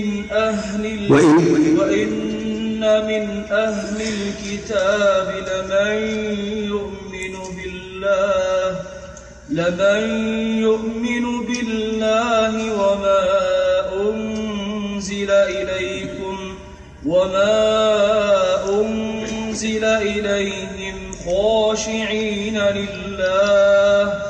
من أهل وإن وإن من أهل الكتاب لمن يؤمن بالله لمن يؤمن بالله وما أنزل إليكم وما أنزل إليهم خاشعين لله.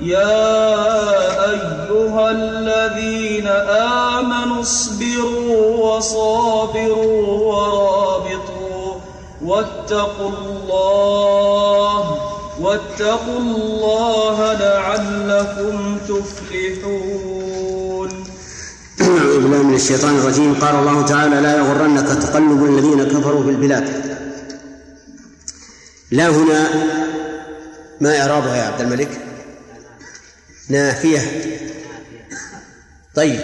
يا أيها الذين آمنوا اصبروا وصابروا ورابطوا واتقوا الله واتقوا الله لعلكم تفلحون. أعوذ بالله من الشيطان الرجيم. قال الله تعالى لا يغرنك تقلب الذين كفروا في البلاد لا هنا ما إعرابها يا عبد الملك. نافية. طيب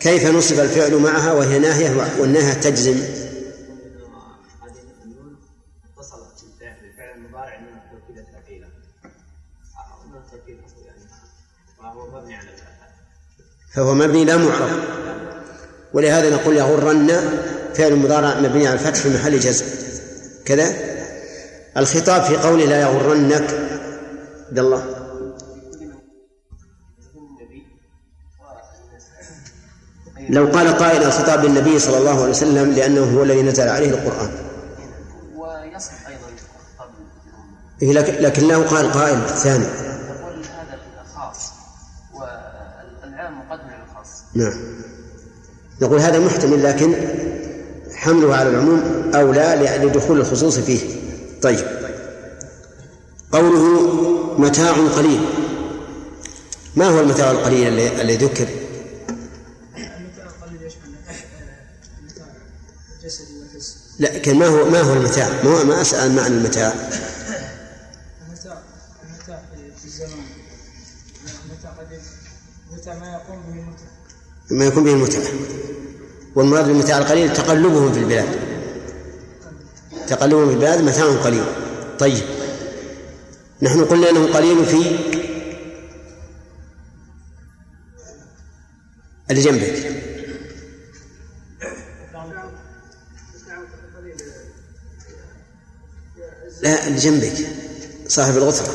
كيف نصب الفعل معها وهي ناهية والناهية تجزم؟ فهو مبني لا معرب. ولهذا نقول يغرن فعل مضارع مبني على الفتح في محل جزم. كذا؟ الخطاب في قوله لا يغرنك. عبد الله. لو قال قائل الخطاب للنبي صلى الله عليه وسلم لأنه هو الذي نزل عليه القرآن. ويصح أيضا إيه لكن له قال قائل ثاني. يقول هذا خاص والعام مقدم على الخاص. نعم. نقول هذا محتمل لكن حمله على العموم أولى لدخول الخصوص فيه. طيب. قوله متاع قليل. ما هو المتاع القليل الذي ذكر؟ لكن ما هو ما هو المتاع؟ ما هو ما أسأل معنى المتاع. المتاع المتاع في الزمان المتاع المتاع ما يقوم به المتعة ما يكون به المتعة والمراد بالمتاع القليل تقلبهم في البلاد. تقلبهم في البلاد متاع قليل. طيب. نحن قلنا إنه قليل في اللي جنبك. اللي جنبك صاحب الغثرة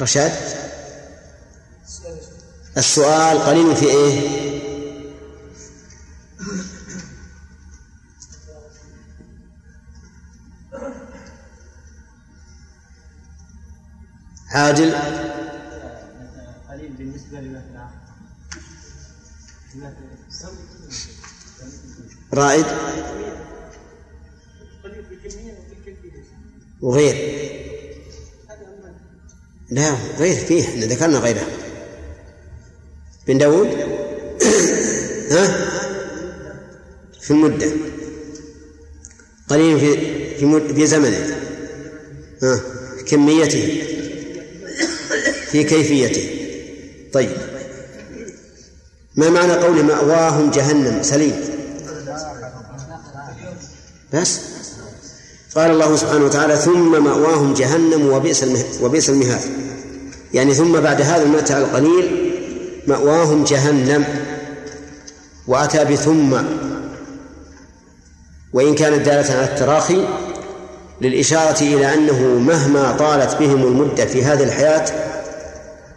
رشاد؟ السؤال قليل في إيه؟ قليل بالنسبة رائد؟ وغير. لا غير فيه إحنا ذكرنا غيره بن داود ها؟ في المدة. قليل في في مد في زمنه. ها؟ كميته. في كيفيته. طيب. ما معنى قول مأواهم جهنم؟ سليم. بس. قال الله سبحانه وتعالى ثم مأواهم جهنم وبئس وبئس المهاد. يعني ثم بعد هذا المتع القليل مأواهم جهنم. وأتى بثم. وإن كانت دالة على التراخي للإشارة إلى أنه مهما طالت بهم المدة في هذه الحياة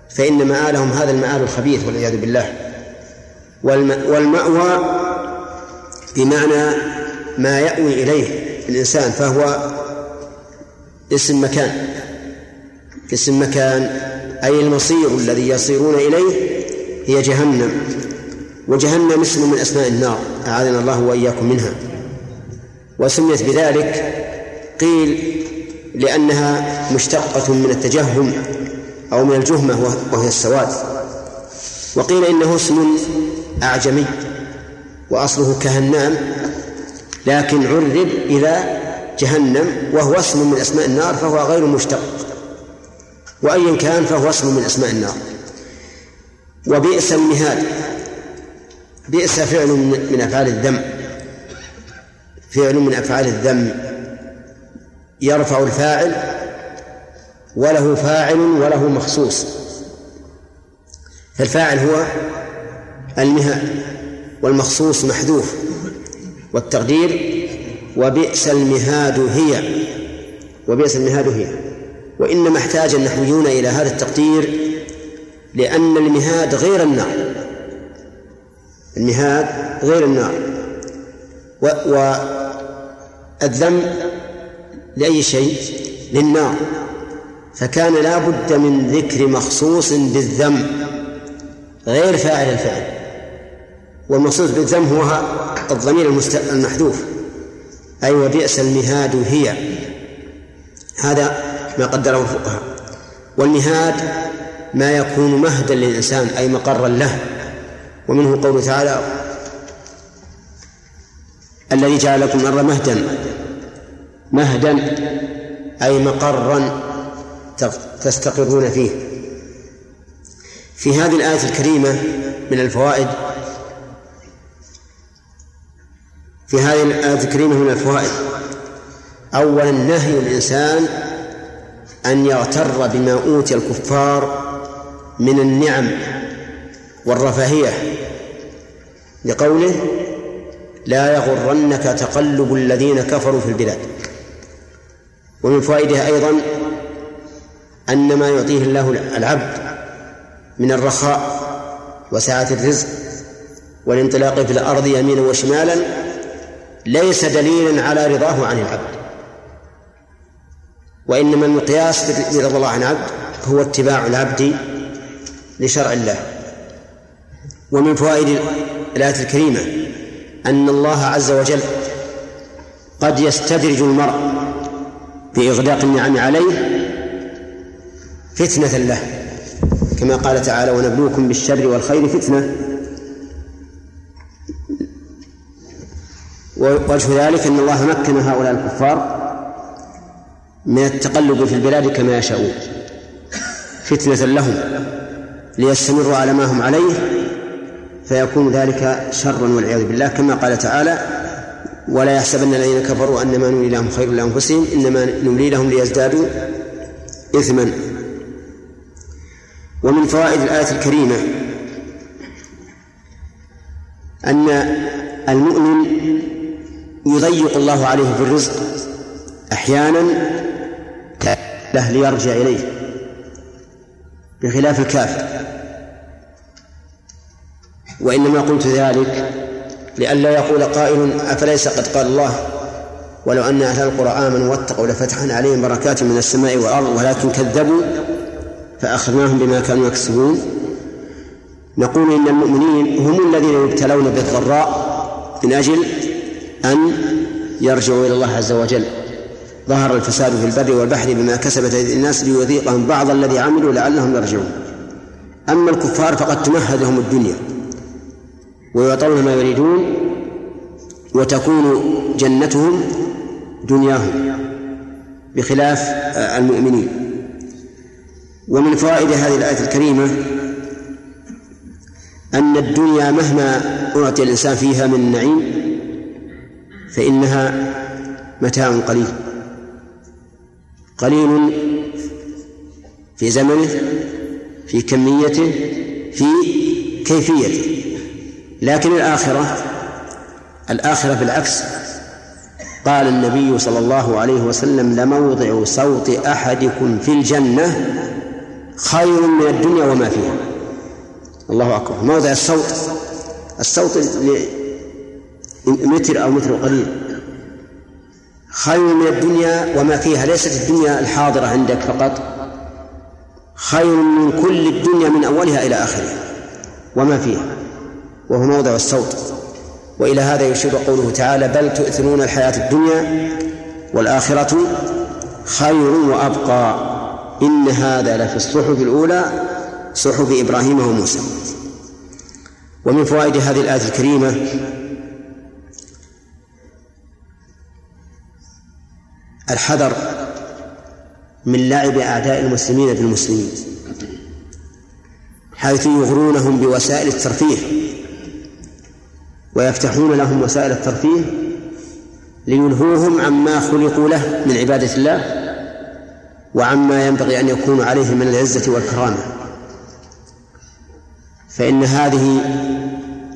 فإن مآلهم هذا المآل الخبيث والعياذ بالله. والمأوى بمعنى ما يأوي إليه. الإنسان فهو اسم مكان اسم مكان أي المصير الذي يصيرون إليه هي جهنم وجهنم اسم من أسماء النار أعاذنا الله وإياكم منها. وسميت بذلك قيل لأنها مشتقة من التجهم أو من الجهمة وهي السواد. وقيل إنه اسم أعجمي وأصله كهنام لكن عرب إلى جهنم وهو اسم من أسماء النار فهو غير مشتق. وأيا كان فهو اسم من أسماء النار. وبئس المهاد. بئس فعل من أفعال الذم. فعل من أفعال الذم. يرفع الفاعل وله فاعل وله مخصوص. فالفاعل هو المهاد والمخصوص محذوف. والتقدير وبئس المهاد هي وبئس المهاد هي. وإنما احتاج النحويون إلى هذا التقدير لأن المهاد غير النار. المهاد غير النار. والذم لأي شيء؟ للنار. فكان لا بد من ذكر مخصوص بالذم غير فاعل الفعل. والمخصوص بالذم هو الضمير المحذوف. أي وبئس المهاد هي. هذا ما قدره الفقهاء. والمهاد ما يكون مهدا للإنسان أي مقرا له. ومنه قوله تعالى الذي جعل لكم الأرض مهدا. مهدا أي مقرا تستقرون فيه. في هذه الآية الكريمة من الفوائد في هذه الآية الكريمة من الفوائد. أولا نهي الإنسان أن يغتر بما أوتي الكفار من النعم والرفاهية. لقوله لا يغرنك تقلب الذين كفروا في البلاد ومن فوائدها أيضا أن ما يعطيه الله العبد من الرخاء وسعة الرزق والانطلاق في الأرض يمينا وشمالا ليس دليلا على رضاه عن العبد. وإنما المقياس برضا الله عن العبد هو اتباع العبد لشرع الله. ومن فوائد الآية الكريمة أن الله عز وجل قد يستدرج المرء بإغلاق النعم عليه فتنة له. كما قال تعالى ونبلوكم بالشر والخير فتنة. ووجه ذلك أن الله مكن هؤلاء الكفار من التقلب في البلاد كما يشاءون فتنة لهم ليستمروا على ما هم عليه فيكون ذلك شرا والعياذ بالله. كما قال تعالى ولا يحسبن الذين كفروا أن ما نملي لهم خير لأنفسهم إنما نملي لهم ليزدادوا اثما. ومن فوائد الآية الكريمة أن المؤمن يضيق الله عليه في الرزق أحيانا له ليرجع إليه بخلاف الكافر. وإنما قلت ذلك لئلا يقول قائل أفليس قد قال الله؟ ولو أن أهل القرى آمنوا واتقوا لفتحنا عليهم بركات من السماء والأرض ولكن كذبوا فأخذناهم بما كانوا يكسبون. نقول إن المؤمنين هم الذين يبتلون بالضراء من أجل أن يرجعوا إلى الله عز وجل. ظهر الفساد في البر والبحر بما كسبت الناس ليذيقهم بعض الذي عملوا لعلهم يرجعون. أما الكفار فقد تمهد لهم الدنيا. ويعطون ما يريدون وتكون جنتهم دنياهم بخلاف المؤمنين. ومن فوائد هذه الآية الكريمة أن الدنيا مهما أعطي الإنسان فيها من النعيم فإنها متاع قليل. قليل في زمنه في كميته في كيفيته. لكن الآخرة الآخرة بالعكس. قال النبي صلى الله عليه وسلم لموضع صوت أحدكم في الجنة خير من الدنيا وما فيها. الله أكبر. موضع الصوت الصوت متر أو متر قليل. خير من الدنيا وما فيها ليست الدنيا الحاضرة عندك فقط. خير من كل الدنيا من أولها إلى آخرها وما فيها وهو موضع الصوت. وإلى هذا يشير قوله تعالى بل تؤثرون الحياة الدنيا والآخرة خير وأبقى. إن هذا لفي الصحف الأولى صحف إبراهيم وموسى. ومن فوائد هذه الآية الكريمة الحذر من لعب أعداء المسلمين بالمسلمين حيث يغرونهم بوسائل الترفيه ويفتحون لهم وسائل الترفيه ليلهوهم عما خلقوا له من عبادة الله وعما ينبغي أن يكونوا عليه من العزة والكرامة. فإن هذه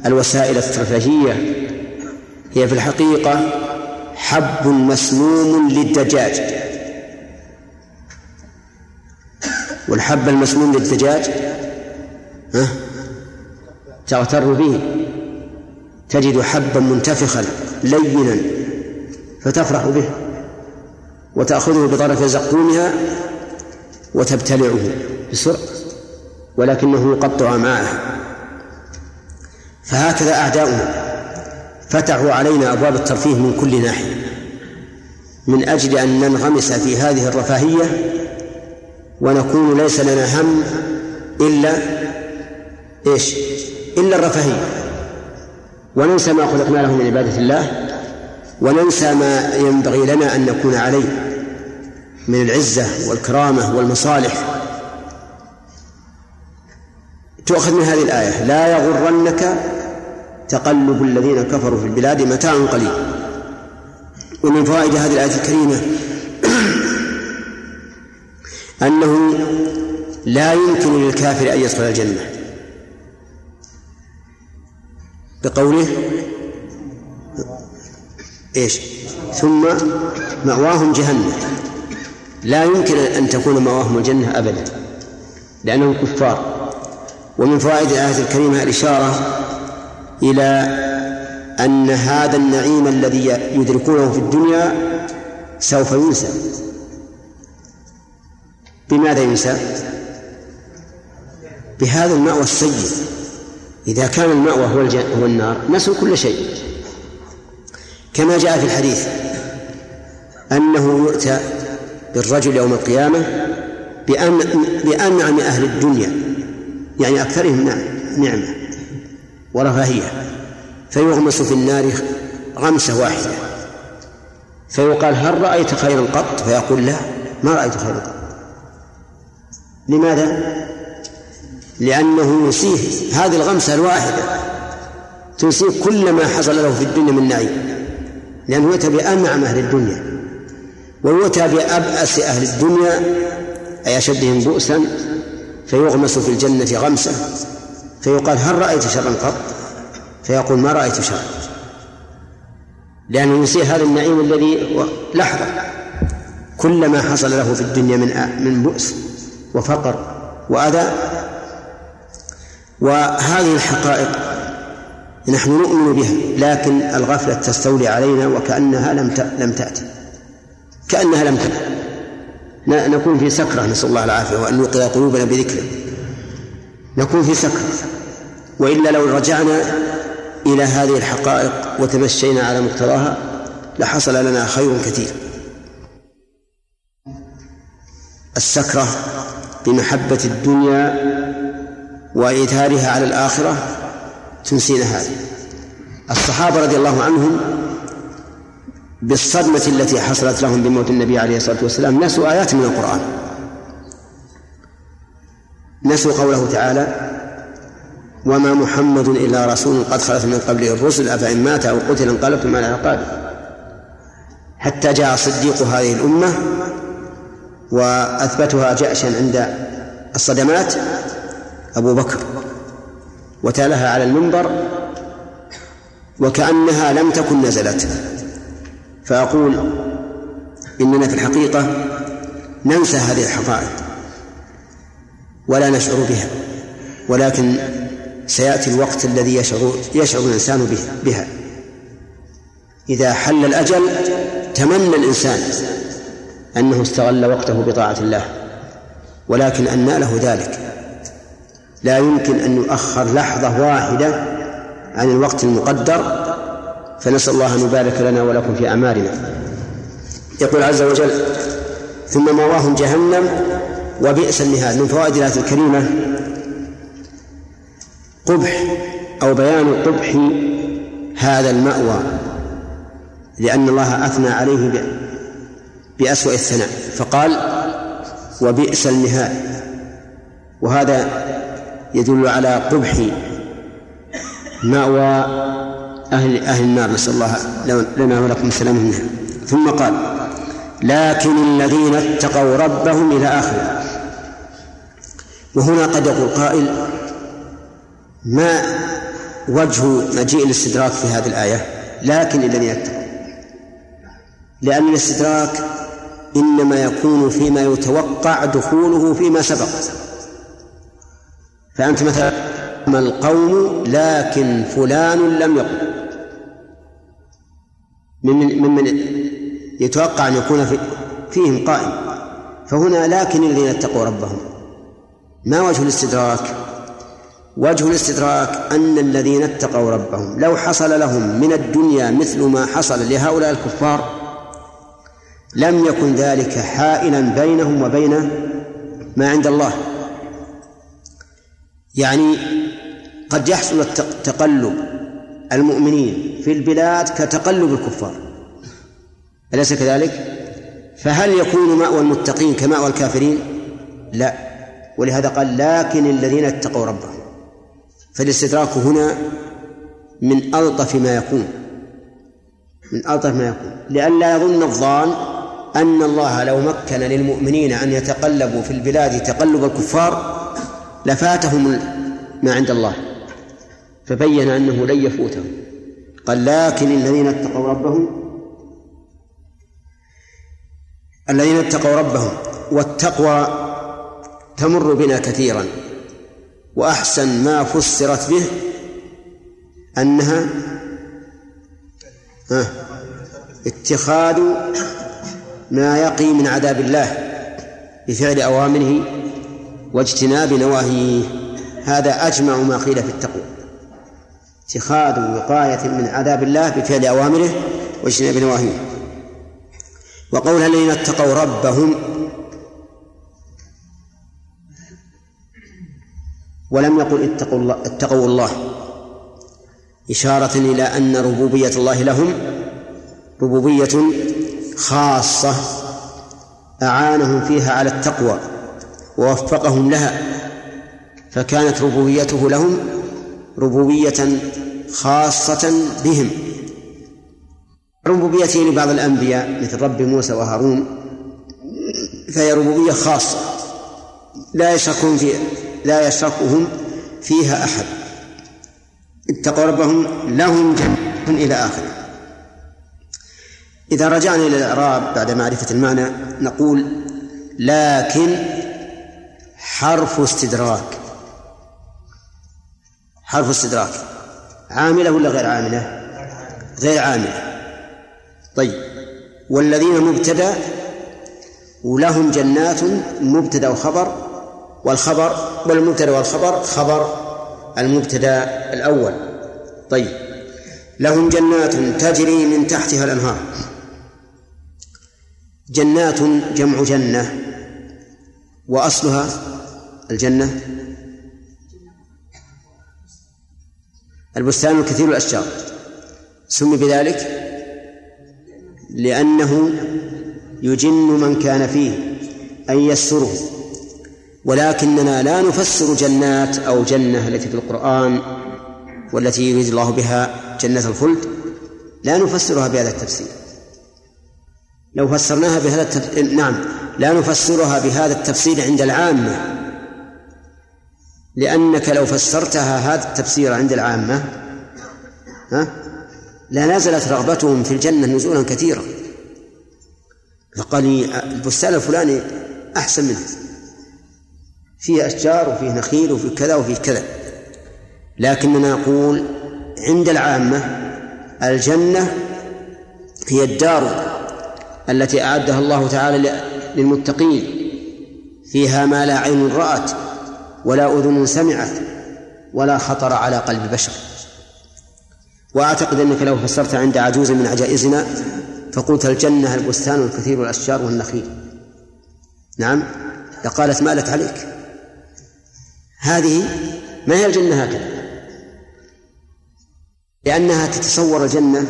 الوسائل الترفيهية هي في الحقيقة حب مسموم للدجاج. والحب المسموم للدجاج ها؟ تغتر به. تجد حبا منتفخا لينا فتفرح به. وتأخذه بطرف زقومها وتبتلعه بسرعة ولكنه يقطع أمعاءها فهكذا أعداؤنا فتحوا علينا أبواب الترفيه من كل ناحية. من أجل أن ننغمس في هذه الرفاهية ونكون ليس لنا هم إلا إيش؟ إلا الرفاهية. وننسى ما خلقنا له من عبادة الله وننسى ما ينبغي لنا أن نكون عليه من العزة والكرامة والمصالح. تؤخذ من هذه الآية لا يغرنك تقلب الذين كفروا في البلاد متاع قليل ومن فوائد هذه الآية الكريمة أنه لا يمكن للكافر أن يدخل الجنة. بقوله إيش؟ ثم مأواهم جهنم. لا يمكن أن تكون مأواهم الجنة أبدا لأنهم كفار. ومن فوائد الآية الكريمة الإشارة إلى أن هذا النعيم الذي يدركونه في الدنيا سوف ينسى. بماذا ينسى؟ بهذا المأوى السيء. إذا كان المأوى هو, هو النار نسوا كل شيء. كما جاء في الحديث أنه يؤتى بالرجل يوم القيامة بأنعم أهل الدنيا يعني أكثرهم نعمة. ورفاهية فيغمس في النار غمسة واحدة. فيقال هل رأيت خيرا قط؟ فيقول لا ما رأيت خيرا قط. لماذا؟ لأنه ينسيه هذه الغمسة الواحدة. تنسيه كل ما حصل له في الدنيا من نعيم. لأنه يؤتى بأنعم أهل الدنيا. ويؤتى بأبأس أهل الدنيا أي أشدهم بؤسا. فيغمس في الجنة غمسة. فيقال هل رأيت شرا قط؟ فيقول ما رأيت شرا. لأنه ينسيه هذا النعيم الذي لحظة. كل ما حصل له في الدنيا من من بؤس وفقر وأذى. وهذه الحقائق نحن نؤمن بها لكن الغفلة تستولي علينا وكأنها لم لم تأتي. كأنها لم تأتي. نكون في سكرة نسأل الله العافية وأن نوقظ قلوبنا بذكره. نكون في سكرة وإلا لو رجعنا إلى هذه الحقائق وتمشينا على مقتضاها لحصل لنا خير كثير. السكرة بمحبة الدنيا وإيثارها على الآخرة تنسينا هذه. الصحابة رضي الله عنهم بالصدمة التي حصلت لهم بموت النبي عليه الصلاة والسلام نسوا آيات من القرآن. نسوا قوله تعالى وما محمد إلا رسول قد خلت من قبله الرسل أفإن مات أو قتل انقلبتم على عقابه حتى جاء صديق هذه الأمة وأثبتها جأشا عند الصدمات أبو بكر وتالها على المنبر وكأنها لم تكن نزلت. فأقول إننا في الحقيقة ننسى هذه الحقائق ولا نشعر بها. ولكن سيأتي الوقت الذي يشعر يشعر الإنسان بها. إذا حل الأجل تمنى الإنسان أنه استغل وقته بطاعة الله ولكن أن له ذلك. لا يمكن أن يؤخر لحظة واحدة عن الوقت المقدر فنسأل الله أن يبارك لنا ولكم في أعمالنا. يقول عز وجل ثم مواهم جهنم وبئس المهاد. من فوائد الآية الكريمة قبح أو بيان قبح هذا المأوى لأن الله أثنى عليه بأسوأ الثناء. فقال وبئس المهاد. وهذا يدل على قبح مأوى أهل أهل النار. نسأل الله لنا ولكم السلامة منها. ثم قال لكن الذين اتقوا ربهم إلى آخره. وهنا قد يقول قائل ما وجه مجيء الاستدراك في هذه الآية؟ لكن الذين اتقوا لأن الاستدراك إنما يكون فيما يتوقع دخوله فيما سبق. فأنت مثلا ما القوم لكن فلان لم يقل. ممن من يتوقع أن يكون في فيهم قائم. فهنا لكن الذين اتقوا ربهم. ما وجه الاستدراك وجه الاستدراك أن الذين اتقوا ربهم لو حصل لهم من الدنيا مثل ما حصل لهؤلاء الكفار لم يكن ذلك حائلا بينهم وبين ما عند الله يعني قد يحصل تقلب المؤمنين في البلاد كتقلب الكفار أليس كذلك؟ فهل يكون مأوى المتقين كمأوى الكافرين؟ لا ولهذا قال لكن الذين اتقوا ربهم. فالاستدراك هنا من ألطف ما يكون. من ألطف ما يكون. لئلا يظن الظان أن الله لو مكن للمؤمنين أن يتقلبوا في البلاد تقلب الكفار لفاتهم ما عند الله. فبين أنه لن يفوتهم. قال لكن الذين اتقوا ربهم الذين اتقوا ربهم والتقوى تمر بنا كثيرا. وأحسن ما فسرت به أنها اتخاذ ما يقي من عذاب الله بفعل أوامره واجتناب نواهيه. هذا أجمع ما قيل في التقوى. اتخاذ وقاية من عذاب الله بفعل أوامره واجتناب نواهيه. وقول الذين اتقوا ربهم ولم يقل اتقوا الله اتقوا الله. إشارة إلى أن ربوبية الله لهم ربوبية خاصة أعانهم فيها على التقوى ووفقهم لها فكانت ربوبيته لهم ربوبية خاصة بهم. ربوبيته لبعض الأنبياء مثل رب موسى وهارون فهي ربوبية خاصة لا يشركون في لا يشركهم فيها أحد. اتقوا ربهم لهم جنة إلى آخره. إذا رجعنا إلى الإعراب بعد معرفة المعنى نقول لكن حرف استدراك؟ حرف استدراك. عاملة ولا غير عاملة؟ غير عاملة. طيب. والذين مبتدأ ولهم جنات مبتدأ وخبر والخبر والمبتدأ والخبر؟ خبر المبتدأ الأول. طيب. لهم جنات تجري من تحتها الأنهار. جنات جمع جنة. وأصلها الجنة؟ البستان الكثير الأشجار سمي بذلك لأنه يجن من كان فيه أي يسره ولكننا لا نفسر جنات أو جنة التي في القرآن والتي يريد الله بها جنة الخلد لا نفسرها بهذا التفسير. لو فسرناها بهذا التفسير نعم لا نفسرها بهذا التفسير عند العامة. لأنك لو فسرتها هذا التفسير عند العامة ها لا نزلت رغبتهم في الجنة نزولا كثيرا. فقال البستان الفلاني أحسن منه فيه أشجار وفيه نخيل وفيه كذا وفيه كذا. لكننا نقول عند العامة الجنة هي الدار التي أعدها الله تعالى للمتقين. فيها ما لا عين رأت ولا أذن سمعت ولا خطر على قلب بشر. وأعتقد أنك لو فسرت عند عجوز من عجائزنا فقلت الجنة البستان الكثير والأشجار والنخيل. نعم لقالت مالت عليك؟ هذه ما هي الجنة هكذا لأنها تتصور الجنة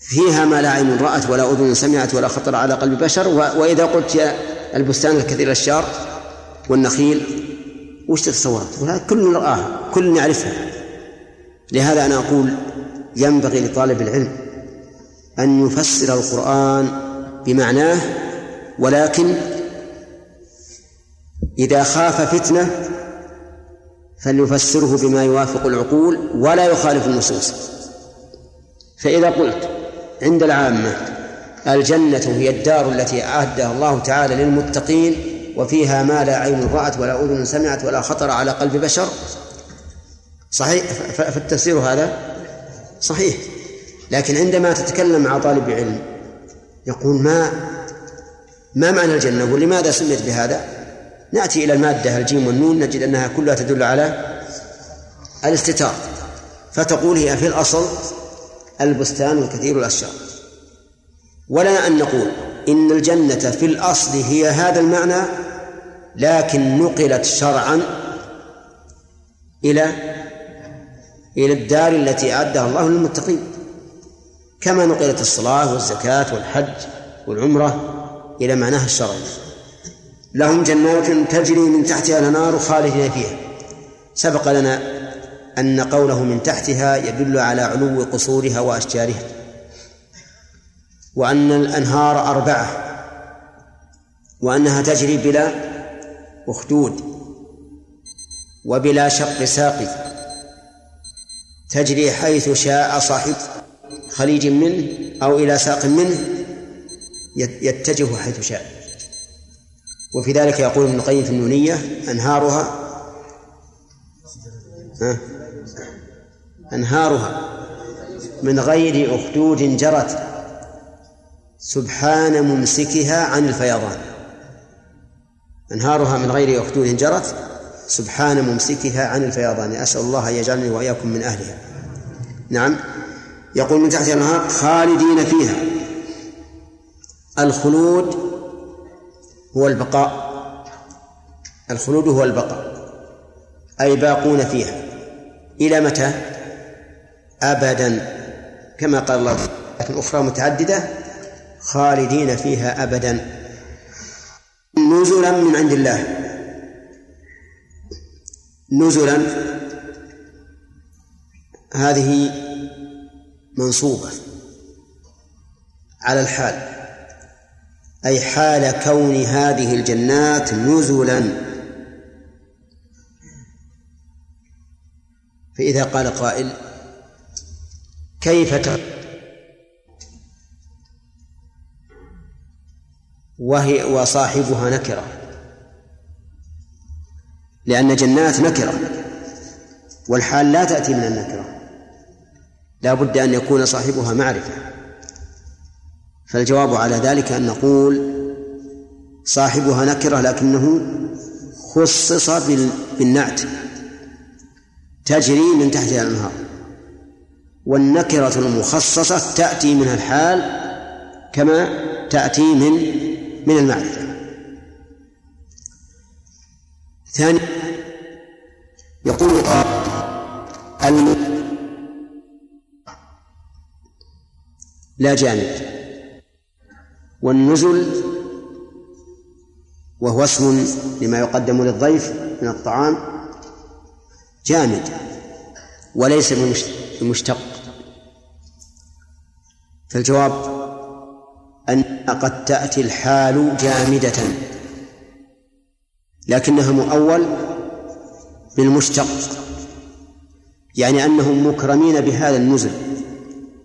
فيها ما لا عين رأت ولا أذن سمعت ولا خطر على قلب بشر وإذا قلت يا البستان الكثير الأشجار والنخيل وش تتصور؟ كل رآها كل يعرفها لهذا أنا أقول ينبغي لطالب العلم أن يفسر القرآن بمعناه ولكن إذا خاف فتنة فليفسره بما يوافق العقول ولا يخالف النصوص. فإذا قلت عند العامة الجنة هي الدار التي أعدها الله تعالى للمتقين وفيها ما لا عين رأت ولا أذن سمعت ولا خطر على قلب بشر صحيح؟ فالتفسير هذا صحيح. لكن عندما تتكلم مع طالب علم يقول ما ما معنى الجنة؟ ولماذا سميت بهذا؟ نأتي إلى المادة الجيم والنون نجد أنها كلها تدل على الاستتار. فتقول هي في الأصل البستان وكثير الأشجار. ولا أن نقول إن الجنة في الأصل هي هذا المعنى لكن نقلت شرعا إلى إلى الدار التي أعدها الله للمتقين. كما نقلت الصلاة والزكاة والحج والعمرة إلى معناها الشرعي. لهم جنات تجري من تحتها الأنهار خالدين فيها. سبق لنا أن قوله من تحتها يدل على علو قصورها وأشجارها وأن الأنهار أربعة وأنها تجري بلا أخدود وبلا شق ساقي تجري حيث شاء صاحب خليج منه أو إلى ساق منه يتجه حيث شاء. وفي ذلك يقول ابن القيم في النونية أنهارها أنهارها من غير أخدود جرت سبحان ممسكها عن الفيضان. أنهارها من غير أخدود جرت سبحان ممسكها عن الفيضان. أسأل الله أن يجعلني وإياكم من أهلها. نعم. يقول من تحت الأنهار خالدين فيها. الخلود هو البقاء. الخلود هو البقاء. أي باقون فيها. إلى متى؟ أبدا. كما قال الله لكن أخرى متعددة خالدين فيها أبدا. نزلا من عند الله. نزلا. هذه منصوبة على الحال. أي حال كون هذه الجنات نزلا. فإذا قال قائل كيف وهي وصاحبها نكرة. لأن جنات نكرة والحال لا تأتي من النكرة. لا بد أن يكون صاحبها معرفة. فالجواب على ذلك أن نقول صاحبها نكرة لكنه خصص بالنعت تجري من تحتها الأنهار والنكرة المخصصة تأتي من الحال كما تأتي من من المعرفة. ثاني يقول لا جانب. والنزل وهو اسم لما يقدم للضيف من الطعام جامد وليس بمشتق. فالجواب أن قد تأتي الحال جامدة لكنها مؤول بالمشتق يعني أنهم مكرمين بهذا النزل.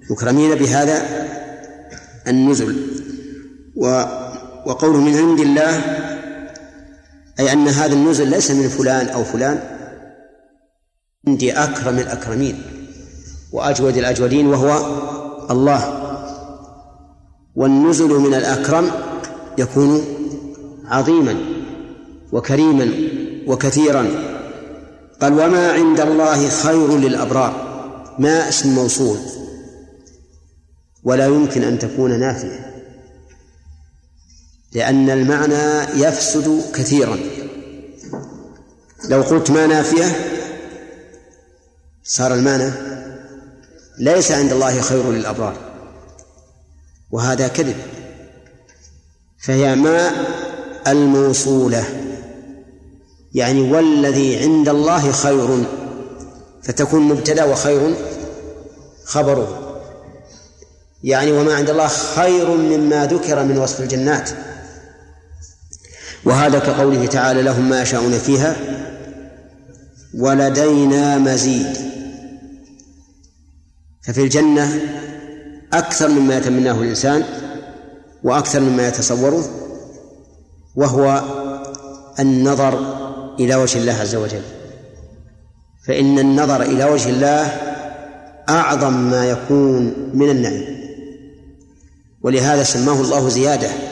مكرمين بهذا النزل. وقوله من عند الله أي أن هذا النزل ليس من فلان أو فلان عندي أكرم الأكرمين وأجود الأجودين وهو الله. والنزل من الأكرم يكون عظيما وكريما وكثيرا. قال وما عند الله خير للأبرار ما اسم موصول. ولا يمكن أن تكون نافية. لأن المعنى يفسد كثيرا. لو قلت ما نافية صار المعنى ليس عند الله خير للأبرار وهذا كذب. فهي ما الموصولة يعني والذي عند الله خير فتكون مبتدأ وخير خبره. يعني وما عند الله خير مما ذكر من وصف الجنات. وهذا كقوله تعالى لهم ما يشاءون فيها ولدينا مزيد. ففي الجنة أكثر مما يتمناه الإنسان وأكثر مما يتصوره وهو النظر إلى وجه الله عز وجل. فإن النظر إلى وجه الله أعظم ما يكون من النعيم ولهذا سماه الله زيادة.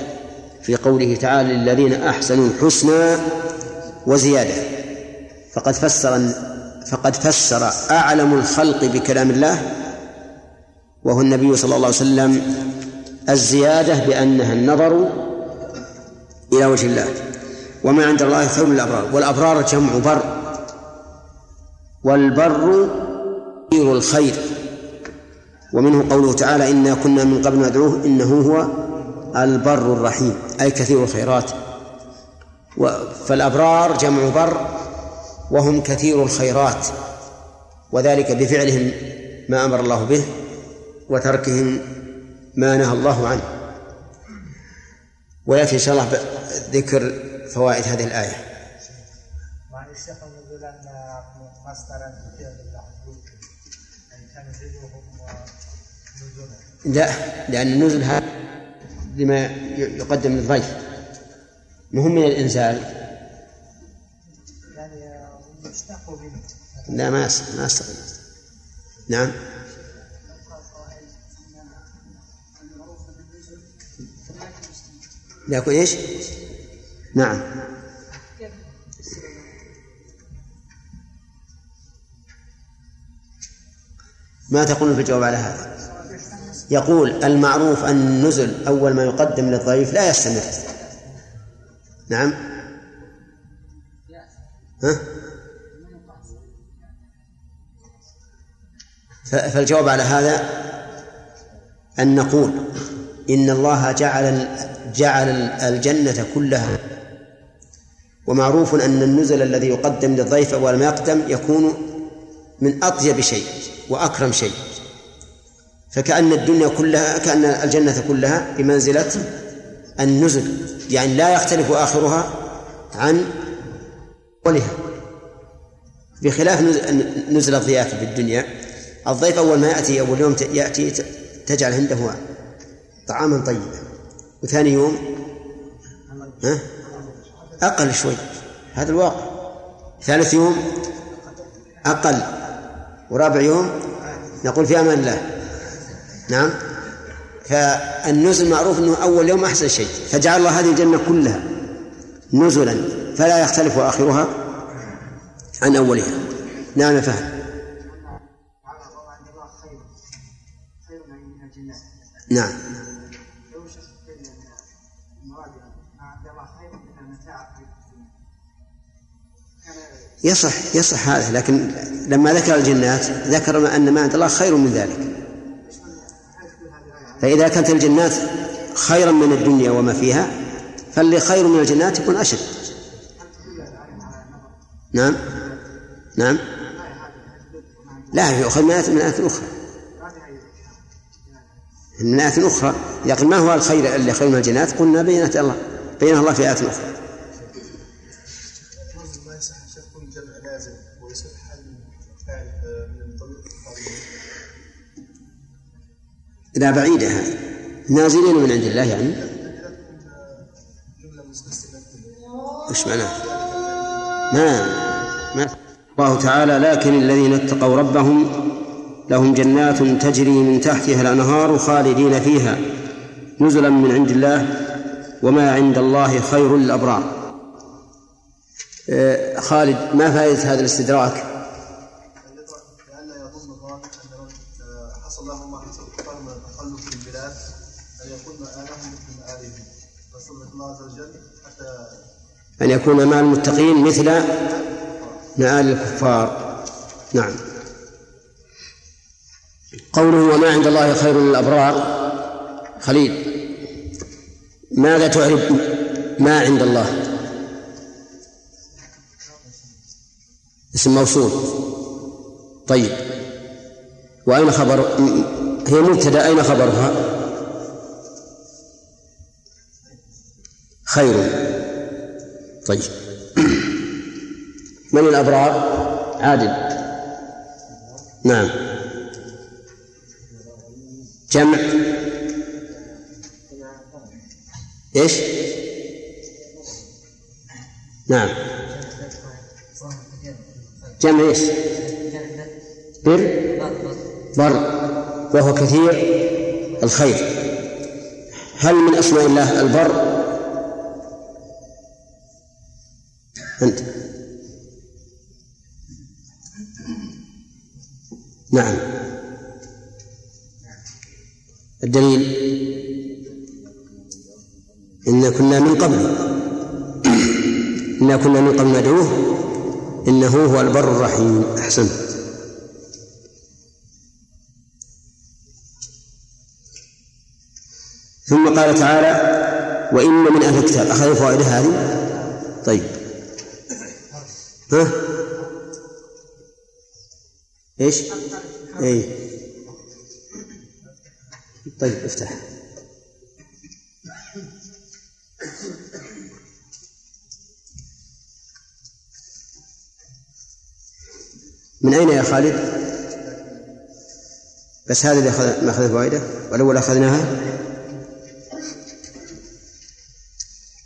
في قوله تعالى للذين أحسنوا الحسنى وزيادة. فقد فسر فقد فسر أعلم الخلق بكلام الله وهو النبي صلى الله عليه وسلم الزيادة بأنها النظر إلى وجه الله. وما عند الله خير للأبرار والأبرار جمع بر والبر كثير الخير. ومنه قوله تعالى إنا كنا من قبل ندعوه إنه هو البر الرحيم. أي كثير الخيرات. فالأبرار جمع بر وهم كثير الخيرات وذلك بفعلهم ما أمر الله به وتركهم ما نهى الله عنه. ويأتي إن شاء الله ذكر فوائد هذه الآية. لا لأن النزل هذا لما يقدم للضيف مهم من الإنزال؟ يعني لا ما ما استقيم نعم. لكن إيش؟ نعم. ما تقول في الجواب على هذا؟ يقول المعروف أن النزل أول ما يقدم للضيف لا يستمر. نعم. ها؟ فالجواب على هذا أن نقول إن الله جعل جعل الجنة كلها. ومعروف أن النزل الذي يقدم للضيف أول ما يقدم يكون من أطيب شيء وأكرم شيء. فكأن الدنيا كلها كأن الجنة كلها بمنزلة النزل يعني لا يختلف آخرها عن أولها. بخلاف نزل الضيافة في الدنيا الضيف أول ما يأتي أول يوم يأتي تجعل عنده طعاما طيبا وثاني يوم ها؟ أقل شوي هذا الواقع. ثالث يوم أقل ورابع يوم نقول في أمان الله. نعم. فالنزل معروف أنه أول يوم أحسن شيء. فجعل الله هذه الجنة كلها نزلا. فلا يختلف آخرها عن أولها. نعم فهم نعم. يصح يصح هذا لكن لما ذكر الجنات ذكر أن ما عند الله خير من ذلك. فإذا كانت الجنات خيرا من الدنيا وما فيها فاللي خير من الجنات يكون أشد. نعم. نعم. لا يؤخذ من آية من آية أخرى. من آية أخرى. لكن ما هو الخير اللي خير من الجنات؟ قلنا بينت الله بينها الله في آية أخرى. لا بعيدة هذه نازلين من عند الله يعني؟ إيش معناه؟ ما ما الله تعالى لكن الذين اتقوا ربهم لهم جنات تجري من تحتها الأنهار خالدين فيها. نزلا من عند الله وما عند الله خير للأبرار. آه، خالد ما فائدة هذا الاستدراك لأن يظن الظاهر أن من حصل لهم ما حصل كفار من التخلف في البلاد أن يكون مآلهم مثل مآلهم فسبحان الله عز وجل حتى أن يكون مع المتقين مثل مآل الكفار. نعم. قوله وما عند الله خير للأبرار خليل. ماذا تعرف ما عند الله؟ اسم موصول. طيب. وأين خبر؟ هي مبتدأ. أين خبرها؟ خير. طيب. من الأبرار؟ عادل. نعم. جمع. إيش؟ نعم. جمع إيش؟ بر. بر. وهو كثير. الخير. هل من أسماء الله البر؟ أنت. نعم. الدليل. إنا كنا من قبل. إنا كنا من قبل ندعوه. إنه هو البر الرحيم. أحسنت ثم قال تعالى وإن من أهل الكتاب أخذ فوائد هذه؟ طيب. ها؟ إيش؟ اي طيب افتح. من أين يا خالد؟ بس هذا اللي أخذ ما أخذ فائدة والأول أخذناها؟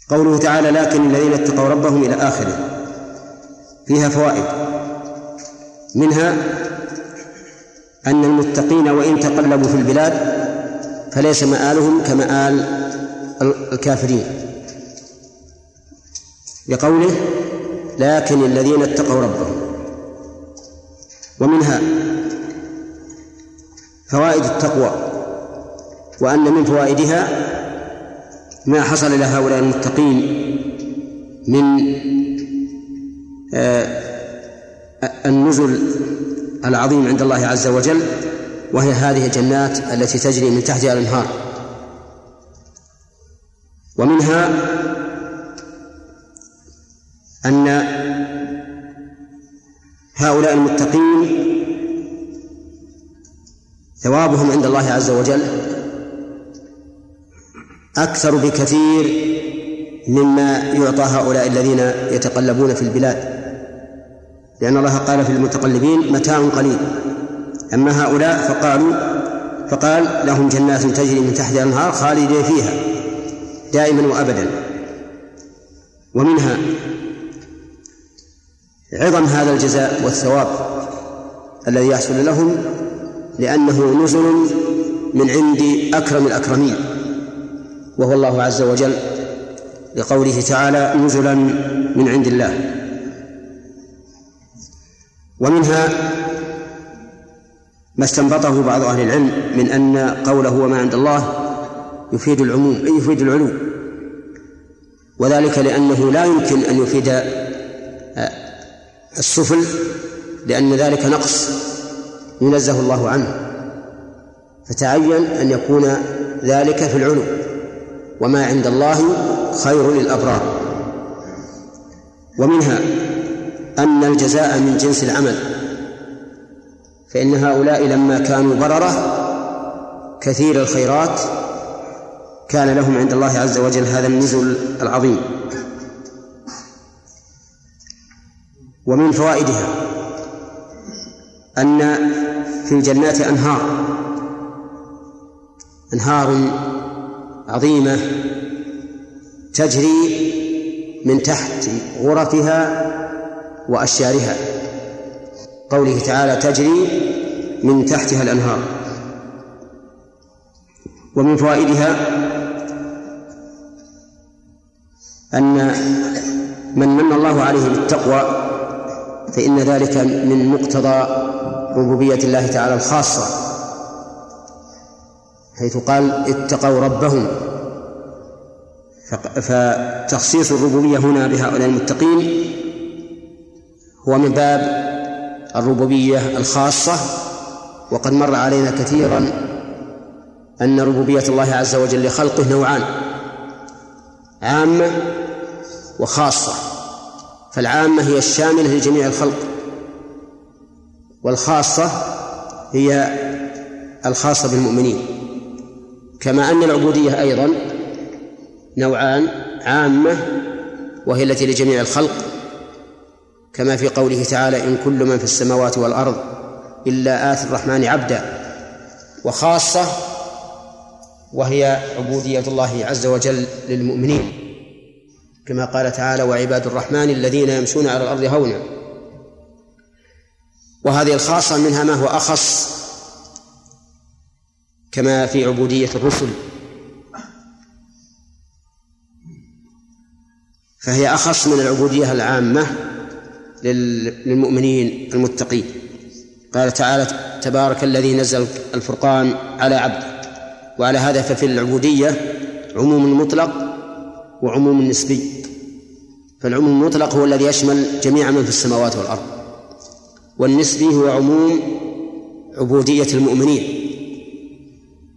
قوله تعالى لكن الذين اتقوا ربهم إلى آخره. فيها فوائد. منها أن المتقين وإن تقلبوا في البلاد فليس مآلهم كمآل الكافرين. لقوله لكن الذين اتقوا ربهم. ومنها فوائد التقوى وأن من فوائدها ما حصل لهؤلاء المتقين من النزل العظيم عند الله عز وجل وهي هذه الجنات التي تجري من تحتها الأنهار. ومنها أن هؤلاء المتقين ثوابهم عند الله عز وجل أكثر بكثير مما يعطى هؤلاء الذين يتقلبون في البلاد. لأن الله قال في المتقلبين متاع قليل. أما هؤلاء فقالوا فقال لهم جنات تجري من تحتها الأنهار خالدين فيها دائما وأبدا. ومنها عظم هذا الجزاء والثواب الذي يحصل لهم لأنه نزل من عند أكرم الأكرمين وهو الله عز وجل لقوله تعالى نزلا من عند الله. ومنها ما استنبطه بعض أهل العلم من أن قوله وما عند الله يفيد العموم أي يفيد العلو. وذلك لأنه لا يمكن أن يفيد السفل لأن ذلك نقص ينزه الله عنه. فتعين أن يكون ذلك في العلو. وما عند الله خير للأبرار. ومنها أن الجزاء من جنس العمل فإن هؤلاء لما كانوا بررة كثير الخيرات كان لهم عند الله عز وجل هذا النزل العظيم. ومن فوائدها أن في الجنات أنهار أنهار عظيمة تجري من تحت غرفها وأشجارها قوله تعالى تجري من تحتها الأنهار. ومن فوائدها أن من من الله عليه بالتقوى فإن ذلك من مقتضى ربوبية الله تعالى الخاصة حيث قال اتقوا ربهم. فتخصيص الربوبية هنا بهؤلاء المتقين هو من باب الربوبية الخاصة وقد مر علينا كثيرا أن ربوبية الله عز وجل لخلقه نوعان عامة وخاصة فالعامة هي الشاملة لجميع الخلق والخاصة هي الخاصة بالمؤمنين كما أن العبودية أيضا نوعان عامة وهي التي لجميع الخلق كما في قوله تعالى إن كل من في السماوات والأرض إلا آتي الرحمن عبدا وخاصة وهي عبودية الله عز وجل للمؤمنين. كما قال تعالى وعباد الرحمن الذين يمشون على الأرض هونا. وهذه الخاصة منها ما هو أخص كما في عبودية الرسل. فهي أخص من العبودية العامة للمؤمنين المتقين. قال تعالى تبارك الذي نزل الفرقان على عبده وعلى هذا ففي العبودية عموم مطلق وعموم نسبي. فالعموم المطلق هو الذي يشمل جميع من في السماوات والأرض والنسبي هو عموم عبودية المؤمنين.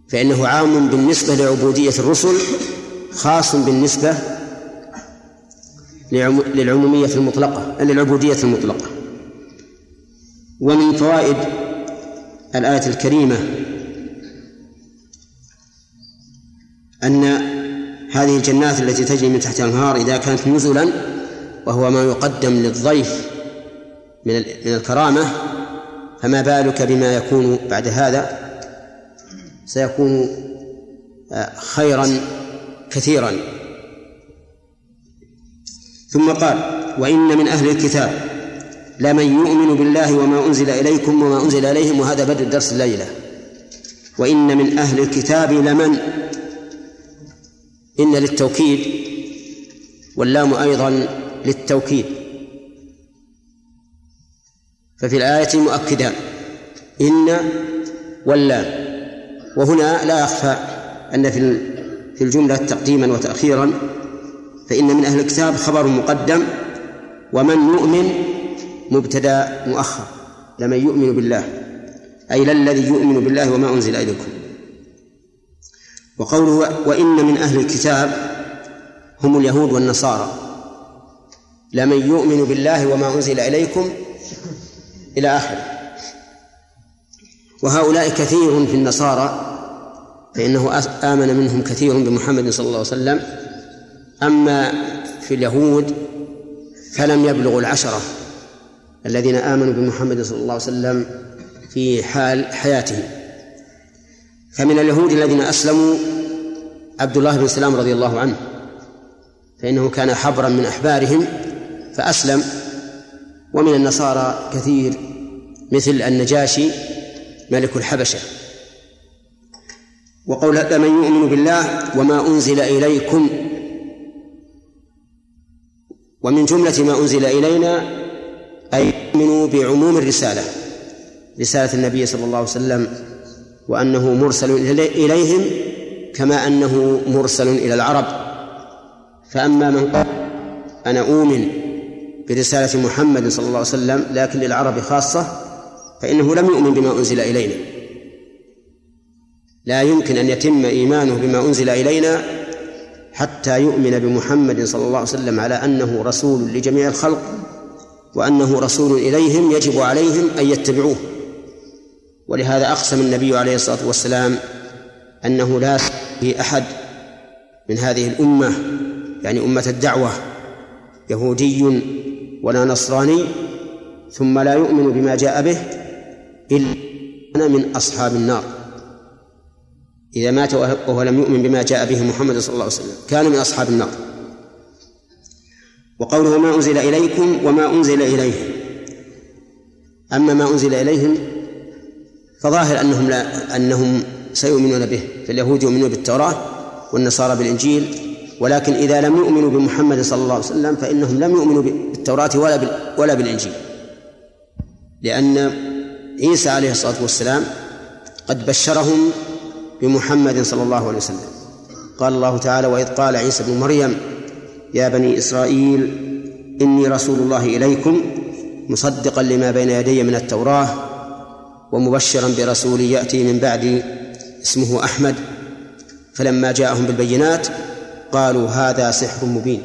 فإنه عام بالنسبة لعبودية الرسل خاص بالنسبة للعمومية المطلقة للعبودية المطلقة. ومن فوائد الآية الكريمة أن هذه الجنات التي تجري من تحتها الأنهار إذا كانت نزلا وهو ما يقدم للضيف من من الكرامة فما بالك بما يكون بعد هذا؟ سيكون آه، خيرا كثيرا. ثم قال وإن من أهل الكتاب لمن يؤمن بالله وما أنزل إليكم وما أنزل إليهم وهذا بدء الدرس الليلة. وإن من أهل الكتاب لمن؟ إن للتوكيد واللام أيضا للتوكيد. ففي الآية مؤكدان إن واللام. وهنا لا يخفى أن في في الجملة تقديما وتأخيرا فإن من أهل الكتاب خبر مقدم ومن يؤمن مبتدأ مؤخر لمن يؤمن بالله أي للذي يؤمن بالله وما أنزل إليكم. وقوله وإن من أهل الكتاب هم اليهود والنصارى لمن يؤمن بالله وما أنزل إليكم إلى آخره. وهؤلاء كثير في النصارى فإنه آمن منهم كثير بمحمد صلى الله عليه وسلم أما في اليهود فلم يبلغوا العشرة الذين آمنوا بمحمد صلى الله عليه وسلم في حال حياته. فمن اليهود الذين أسلموا عبد الله بن سلام رضي الله عنه فإنه كان حبرا من أحبارهم فأسلم. ومن النصارى كثير مثل النجاشي ملك الحبشة. وقول من يؤمن بالله وما أنزل إليكم ومن جملة ما أنزل إلينا أي يؤمنوا بعموم الرسالة رسالة النبي صلى الله عليه وسلم وأنه مرسل إليهم كما أنه مرسل إلى العرب. فأما من قال أنا أؤمن برسالة محمد صلى الله عليه وسلم لكن للعرب خاصة فإنه لم يؤمن بما أنزل إلينا. لا يمكن أن يتم إيمانه بما أنزل إلينا حتى يؤمن بمحمد صلى الله عليه وسلم على أنه رسول لجميع الخلق وأنه رسول إليهم يجب عليهم أن يتبعوه. ولهذا أقسم النبي عليه الصلاة والسلام أنه لا في أحد من هذه الأمة يعني أمة الدعوة يهودي ولا نصراني ثم لا يؤمن بما جاء به إلا من أصحاب النار. إذا مات وهو لم يؤمن بما جاء به محمد صلى الله عليه وسلم كان من أصحاب النار. وقوله ما أنزل إليكم وما أنزل إليهم. أما ما أنزل إليهم فظاهر أنهم لا أنهم سيؤمنون به فاليهود يؤمنون بالتوراة والنصارى بالإنجيل ولكن إذا لم يؤمنوا بمحمد صلى الله عليه وسلم فإنهم لم يؤمنوا بالتوراة ولا ولا بالإنجيل. لأن عيسى عليه الصلاة والسلام قد بشرهم بمحمد صلى الله عليه وسلم. قال الله تعالى وإذ قال عيسى بن مريم يا بني إسرائيل إني رسول الله إليكم مصدقا لما بين يدي من التوراة ومبشرا برسول يأتي من بعدي اسمه أحمد. فلما جاءهم بالبينات قالوا هذا سحر مبين.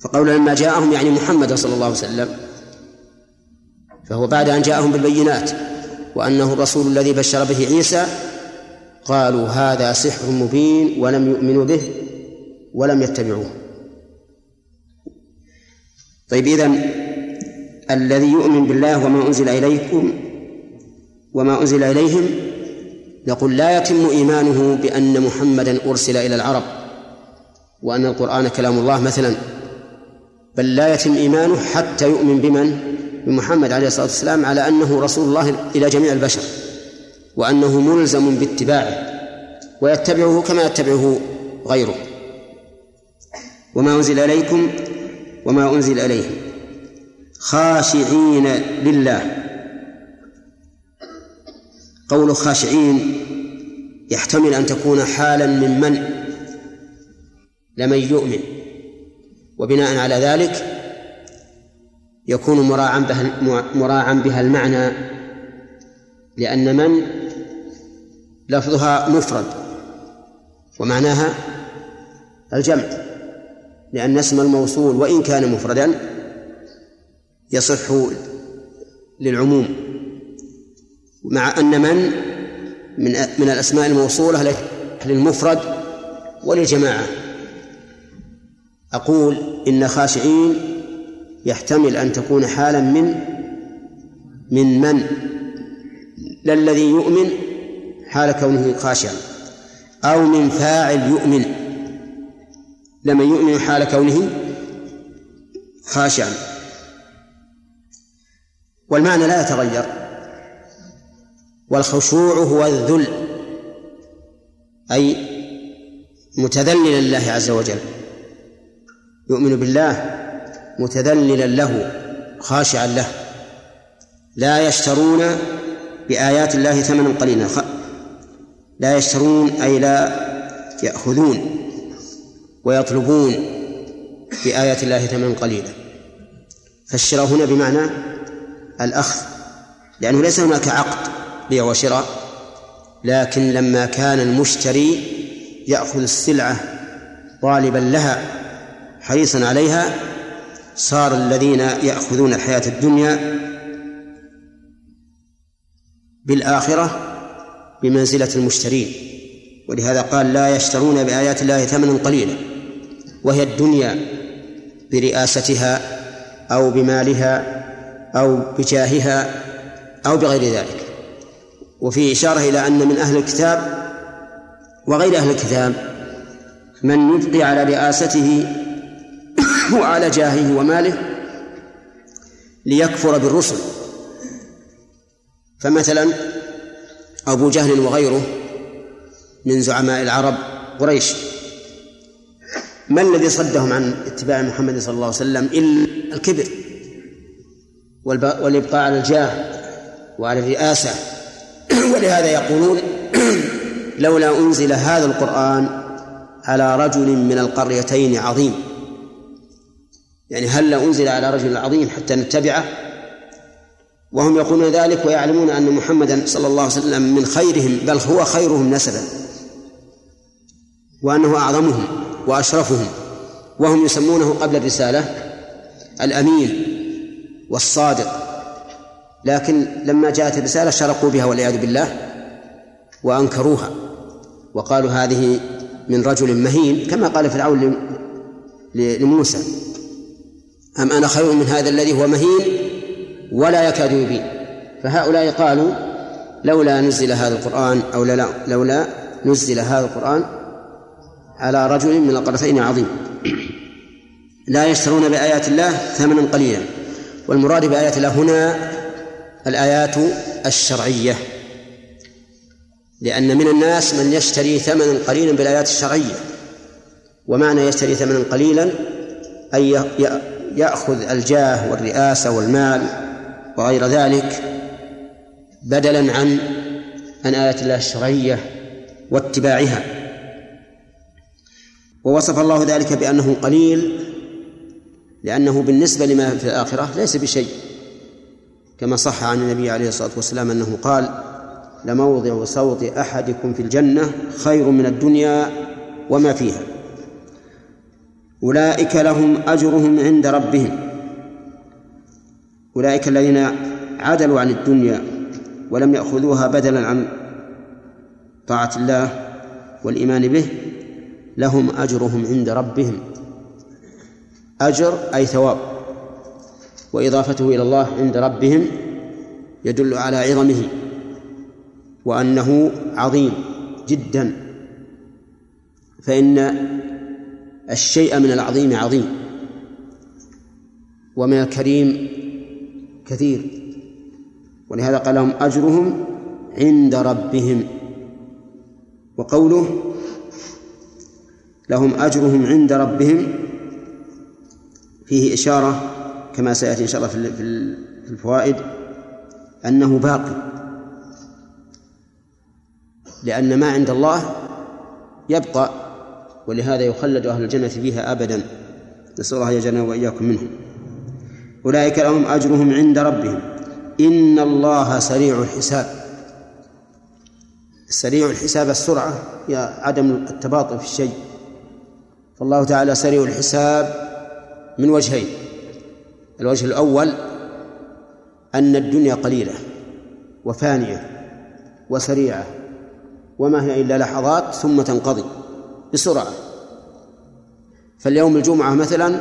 فقول لما جاءهم يعني محمد صلى الله عليه وسلم. فهو بعد أن جاءهم بالبينات. وأنه الرسول الذي بشر به عيسى. قالوا هذا سحر مبين ولم يؤمنوا به ولم يتبعوه. طيب إذن الذي يؤمن بالله وما أنزل إليكم وما أنزل إليهم نقول لا يتم إيمانه بأن محمدا أرسل إلى العرب وأن القرآن كلام الله مثلا. بل لا يتم إيمانه حتى يؤمن بمن؟ بمحمد عليه الصلاة والسلام على أنه رسول الله إلى جميع البشر وأنه ملزم باتباعه ويتبعه كما يتبعه غيره. وما أنزل إليكم وما أنزل إليهم. خاشعين لله. قول خاشعين يحتمل أن تكون حالا من من؟ لمن يؤمن. وبناء على ذلك يكون مراعا بها مراعا بها المعنى لأن من؟ لفظها مفرد ومعناها الجمع لأن اسم الموصول وإن كان مفردا يصح للعموم. مع أن من؟ من من الأسماء الموصولة للمفرد وللجماعة. أقول إن خاشعين يحتمل أن تكون حالا من من من؟ لا الذي يؤمن حال كونه خاشعا أو من فاعل يؤمن لمن يؤمن حال كونه خاشعا. والمعنى لا يتغير والخشوع هو الذل أي متذللا لله عز وجل. يؤمن بالله متذللا له خاشعا له. لا يشترون بآيات الله ثمنا قليلا لا يشترون أي لا يأخذون ويطلبون بآيات الله ثمنا قليلا. فالشراء هنا بمعنى الأخذ لأنه ليس هناك عقد بيع وشراء لكن لما كان المشتري يأخذ السلعة طالبا لها حريصا عليها صار الذين يأخذون الحياة الدنيا بالآخرة بمنزلة المشترين. ولهذا قال لا يشترون بآيات الله ثمنا قليلا وهي الدنيا برئاستها أو بمالها أو بجاهها أو بغير ذلك. وفي إشارة إلى أن من أهل الكتاب وغير أهل الكتاب من يبقي على رئاسته وعلى جاهه وماله ليكفر بالرسل. فمثلا أبو جهل وغيره من زعماء العرب قريش. ما الذي صدهم عن اتباع محمد صلى الله عليه وسلم إلا الكبر والإبقاء على الجاه وعلى الرئاسة؟ ولهذا يقولون لولا أنزل هذا القرآن على رجل من القريتين عظيم. يعني هل أنزل على رجل عظيم حتى نتبعه؟ وهم يقولون ذلك ويعلمون أن محمدا صلى الله عليه وسلم من خيرهم بل هو خيرهم نسبا. وأنه أعظمهم وأشرفهم. وهم يسمونه قبل الرسالة الأمين والصادق. لكن لما جاءت الرسالة شرقوا بها والعياذ بالله وأنكروها. وقالوا هذه من رجل مهين كما قال فرعون لموسى. أم أنا خير من هذا الذي هو مهين ولا يكاد يبين؟ فهؤلاء قالوا لولا نزل هذا القرآن أو لا لولا نزل هذا القرآن على رجل من القرتين عظيم لا يشترون بآيات الله ثمنا قليلا والمراد بآيات الله هنا الآيات الشرعية. لأن من الناس من يشتري ثمنا قليلا بالآيات الشرعية. ومعنى يشتري ثمنا قليلا أي يأخذ الجاه والرئاسة والمال وغير ذلك بدلا عن عن آيات الله الشرعية واتباعها. ووصف الله ذلك بأنه قليل لأنه بالنسبة لما في الآخرة ليس بشيء. كما صح عن النبي عليه الصلاة والسلام أنه قال لموضع صوت أحدكم في الجنة خير من الدنيا وما فيها. أولئك لهم أجرهم عند ربهم. أولئك الذين عدلوا عن الدنيا ولم يأخذوها بدلا عن طاعة الله والإيمان به لهم أجرهم عند ربهم. أجر أي ثواب وإضافته إلى الله عند ربهم يدل على عظمه وأنه عظيم جدا. فإن الشيء من العظيم عظيم. ومن الكريم كثير. ولهذا قال لهم أجرهم عند ربهم. وقوله لهم أجرهم عند ربهم فيه إشارة كما سيأتي إن شاء الله في الفوائد أنه باقي لأن ما عند الله يبقى. ولهذا يخلد أهل الجنة فيها أبدا. نسأل الله يجعلنا وإياكم منهم. أولئك لهم أجرهم عند ربهم. إن الله سريع الحساب. سريع الحساب السرعة هي عدم التباطؤ في الشيء. فالله تعالى سريع الحساب من وجهين. الوجه الأول أن الدنيا قليلة وفانية وسريعة وما هي إلا لحظات ثم تنقضي. بسرعة. فاليوم الجمعة مثلا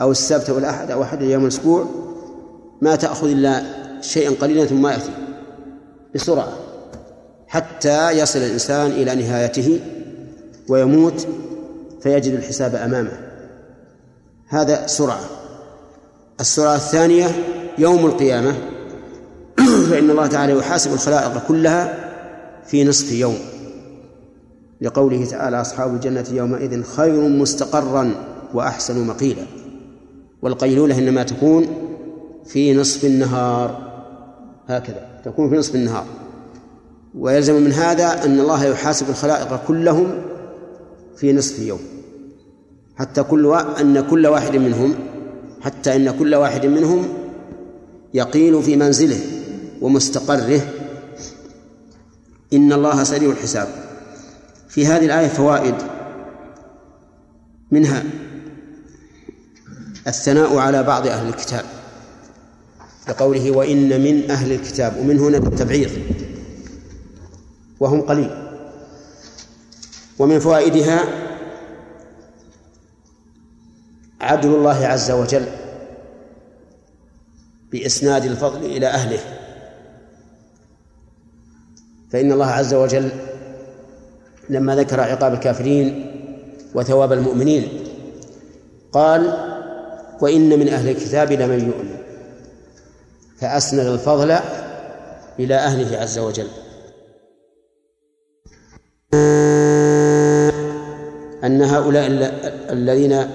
أو السبت أو الأحد أو أحد أيام الأسبوع ما تأخذ إلا شيئا قليلا ثم يأتي بسرعة حتى يصل الإنسان إلى نهايته ويموت فيجد الحساب أمامه. هذا سرعة. السرعة الثانية يوم القيامة. فإن الله تعالى يحاسب الخلائق كلها في نصف يوم. لقوله تعالى أصحاب الجنة يومئذ خير مستقرا وأحسن مقيلا. والقيلولة إنما تكون في نصف النهار. هكذا تكون في نصف النهار. ويلزم من هذا أن الله يحاسب الخلائق كلهم في نصف يوم. حتى كل و... أن كل واحد منهم حتى أن كل واحد منهم يقيل في منزله ومستقره. إن الله سريع الحساب. في هذه الآية فوائد منها الثناء على بعض أهل الكتاب لقوله وإن من أهل الكتاب ومن هنا بالتبعيض وهم قليل ومن فوائدها عدل الله عز وجل بإسناد الفضل إلى أهله فإن الله عز وجل لما ذكر عقاب الكافرين وثواب المؤمنين قال وإن من أهل الكتاب لمن يؤمن. فأسند الفضل إلى أهله عز وجل. أن هؤلاء الذين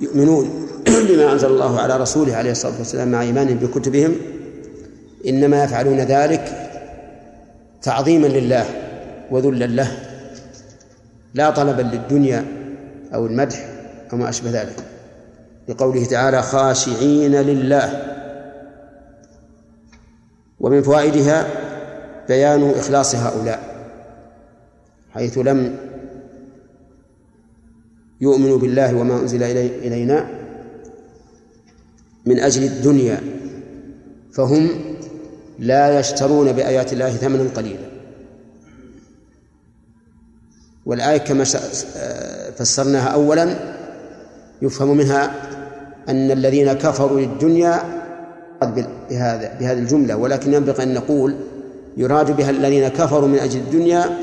يؤمنون بما أنزل الله على رسوله عليه الصلاة والسلام مع إيمانهم بكتبهم إنما يفعلون ذلك تعظيما لله وذلا له. لا طلبا للدنيا أو المدح أو ما أشبه ذلك. لقوله تعالى خاشعين لله. ومن فوائدها بيان إخلاص هؤلاء حيث لم يؤمنوا بالله وما أنزل إلينا من أجل الدنيا فهم لا يشترون بآيات الله ثمنا قليلا. والآية كما فسرناها أولا يفهم منها أن الذين كفروا للدنيا بهذا بهذه الجملة ولكن ينبغي أن نقول يراد بها الذين كفروا من أجل الدنيا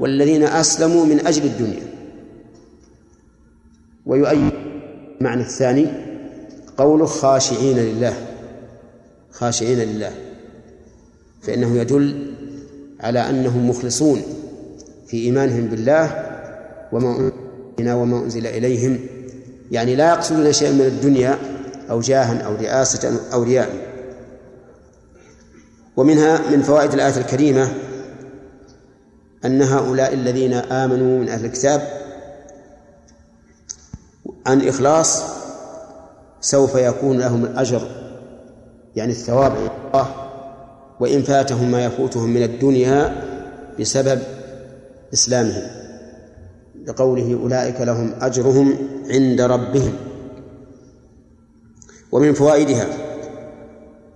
والذين أسلموا من أجل الدنيا. ويؤيد المعنى الثاني قوله خاشعين لله. خاشعين لله. فإنه يدل على أنهم مخلصون. في إيمانهم بالله وما وما أنزل إليهم. يعني لا يقصدون شيئا من الدنيا أو جاها أو رئاسة أو رياء ومنها من فوائد الآية الكريمة أن هؤلاء الذين آمنوا من أهل الكتاب عن إخلاص سوف يكون لهم الأجر يعني الثواب الله وإن فاتهم ما يفوتهم من الدنيا بسبب إسلامهم لقوله أولئك لهم أجرهم عند ربهم. ومن فوائدها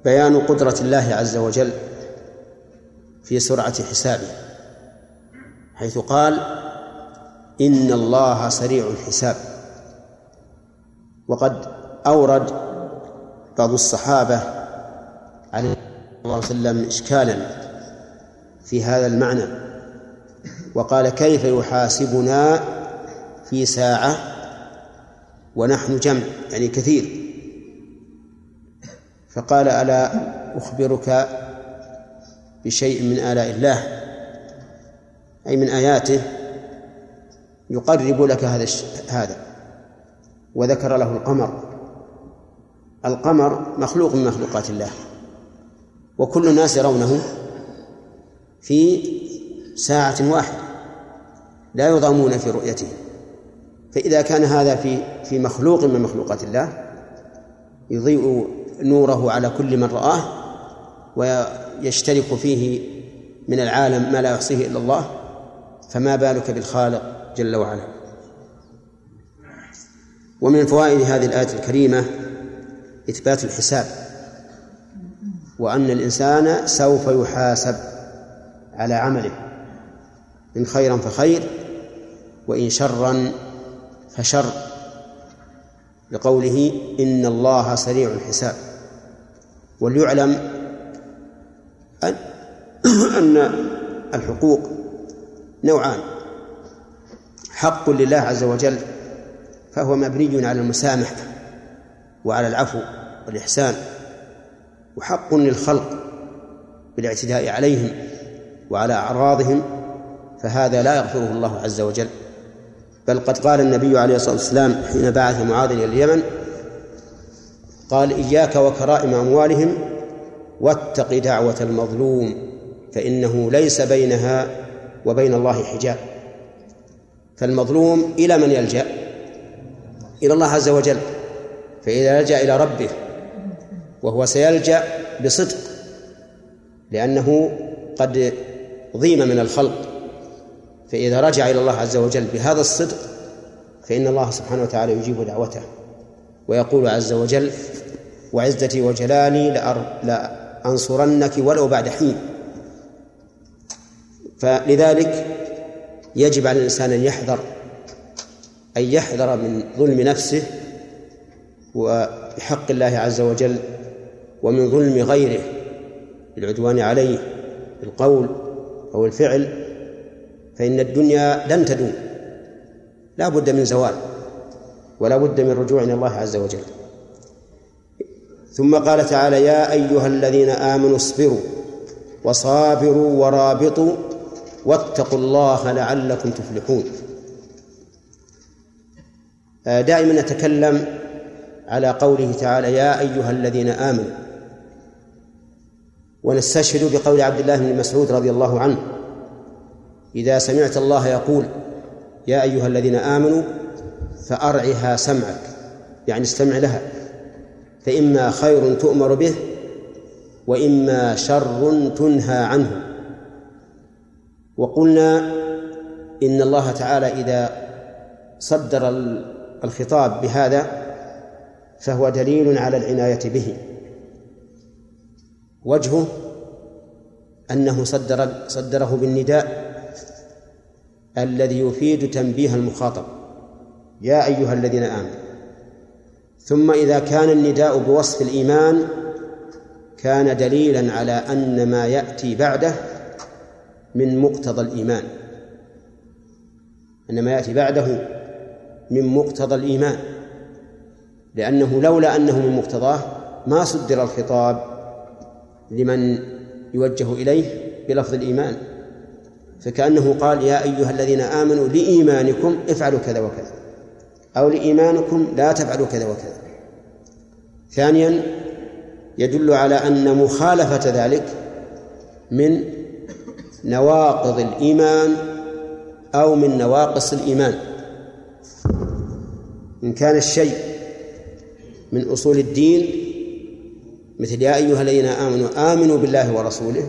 بيان قدرة الله عز وجل في سرعة حسابه حيث قال إن الله سريع الحساب. وقد أورد بعض الصحابة عليه عليه وسلم إشكالا في هذا المعنى. وقال كيف يحاسبنا في ساعة ونحن جمع يعني كثير. فقال ألا أخبرك بشيء من آلاء الله أي من آياته يقرب لك هذا هذا. وذكر له القمر. القمر مخلوق من مخلوقات الله. وكل الناس يرونه في ساعة واحدة. لا يضامون في رؤيته. فإذا كان هذا في في مخلوق من مخلوقات الله يضيء نوره على كل من رآه ويشترك فيه من العالم ما لا يحصيه إلا الله فما بالك بالخالق جل وعلا؟ ومن فوائد هذه الآية الكريمة إثبات الحساب وأن الإنسان سوف يحاسب على عمله إن خيرا فخير وإن شرا فشر لقوله إن الله سريع الحساب. وليعلم أن أن الحقوق نوعان حق لله عز وجل فهو مبني على المسامحة وعلى العفو والإحسان وحق للخلق بالاعتداء عليهم وعلى أعراضهم فهذا لا يغفره الله عز وجل. بل قد قال النبي عليه الصلاة والسلام حين بعث معاذ إلى اليمن قال إياك وكرائم أموالهم واتق دعوة المظلوم فإنه ليس بينها وبين الله حجاب. فالمظلوم إلى من يلجأ؟ إلى الله عز وجل فإذا لجأ إلى ربه وهو سيلجأ بصدق لأنه قد ضيم من الخلق. فإذا رجع إلى الله عز وجل بهذا الصدق فإن الله سبحانه وتعالى يجيب دعوته ويقول عز وجل وعزتي وجلالي لأنصرنك ولو بعد حين فلذلك يجب على الإنسان أن يحذر أن يحذر من ظلم نفسه وبحق الله عز وجل ومن ظلم غيره بالعدوان عليه بالقول أو الفعل. فإن الدنيا لن تدوم. لا بد من زوال ولا بد من رجوع إلى الله عز وجل. ثم قال تعالى يا أيها الذين آمنوا اصبروا وصابروا ورابطوا واتقوا الله لعلكم تفلحون. آه، دائما نتكلم على قوله تعالى يا أيها الذين آمنوا ونستشهد بقول عبد الله بن مسعود رضي الله عنه إذا سمعت الله يقول يا أيها الذين آمنوا فأرعها سمعك. يعني استمع لها. فإما خير تؤمر به وإما شر تنهى عنه. وقلنا إن الله تعالى إذا صدر الخطاب بهذا فهو دليل على العناية به. وجهه أنه صدر صدره بالنداء. الذي يفيد تنبيه المخاطب. يا أيها الذين آمنوا. ثم إذا كان النداء بوصف الإيمان كان دليلا على أن ما يأتي بعده من مقتضى الإيمان. أن ما يأتي بعده من مقتضى الإيمان. لأنه لولا أنه من مقتضاه ما صدر الخطاب لمن يوجه إليه بلفظ الإيمان. فكأنه قال يا أيها الذين آمنوا لإيمانكم افعلوا كذا وكذا أو لإيمانكم لا تفعلوا كذا وكذا. ثانيا يدل على أن مخالفة ذلك من نواقض الإيمان أو من نواقص الإيمان. إن كان الشيء من أصول الدين مثل يا أيها الذين آمنوا آمنوا بالله ورسوله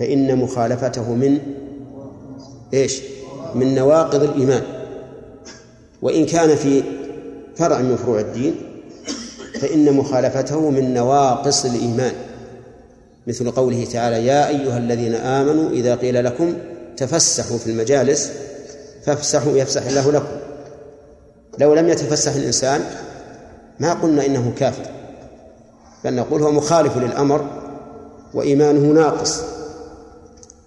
فإن مخالفته من إيش؟ من نواقض الإيمان. وإن كان في فرع من فروع الدين فإن مخالفته من نواقص الإيمان. مثل قوله تعالى يا أيها الذين آمنوا إذا قيل لكم تفسحوا في المجالس فافسحوا يفسح الله لكم. لو لم يتفسح الإنسان ما قلنا إنه كافر بل نقول هو مخالف للأمر وإيمانه ناقص.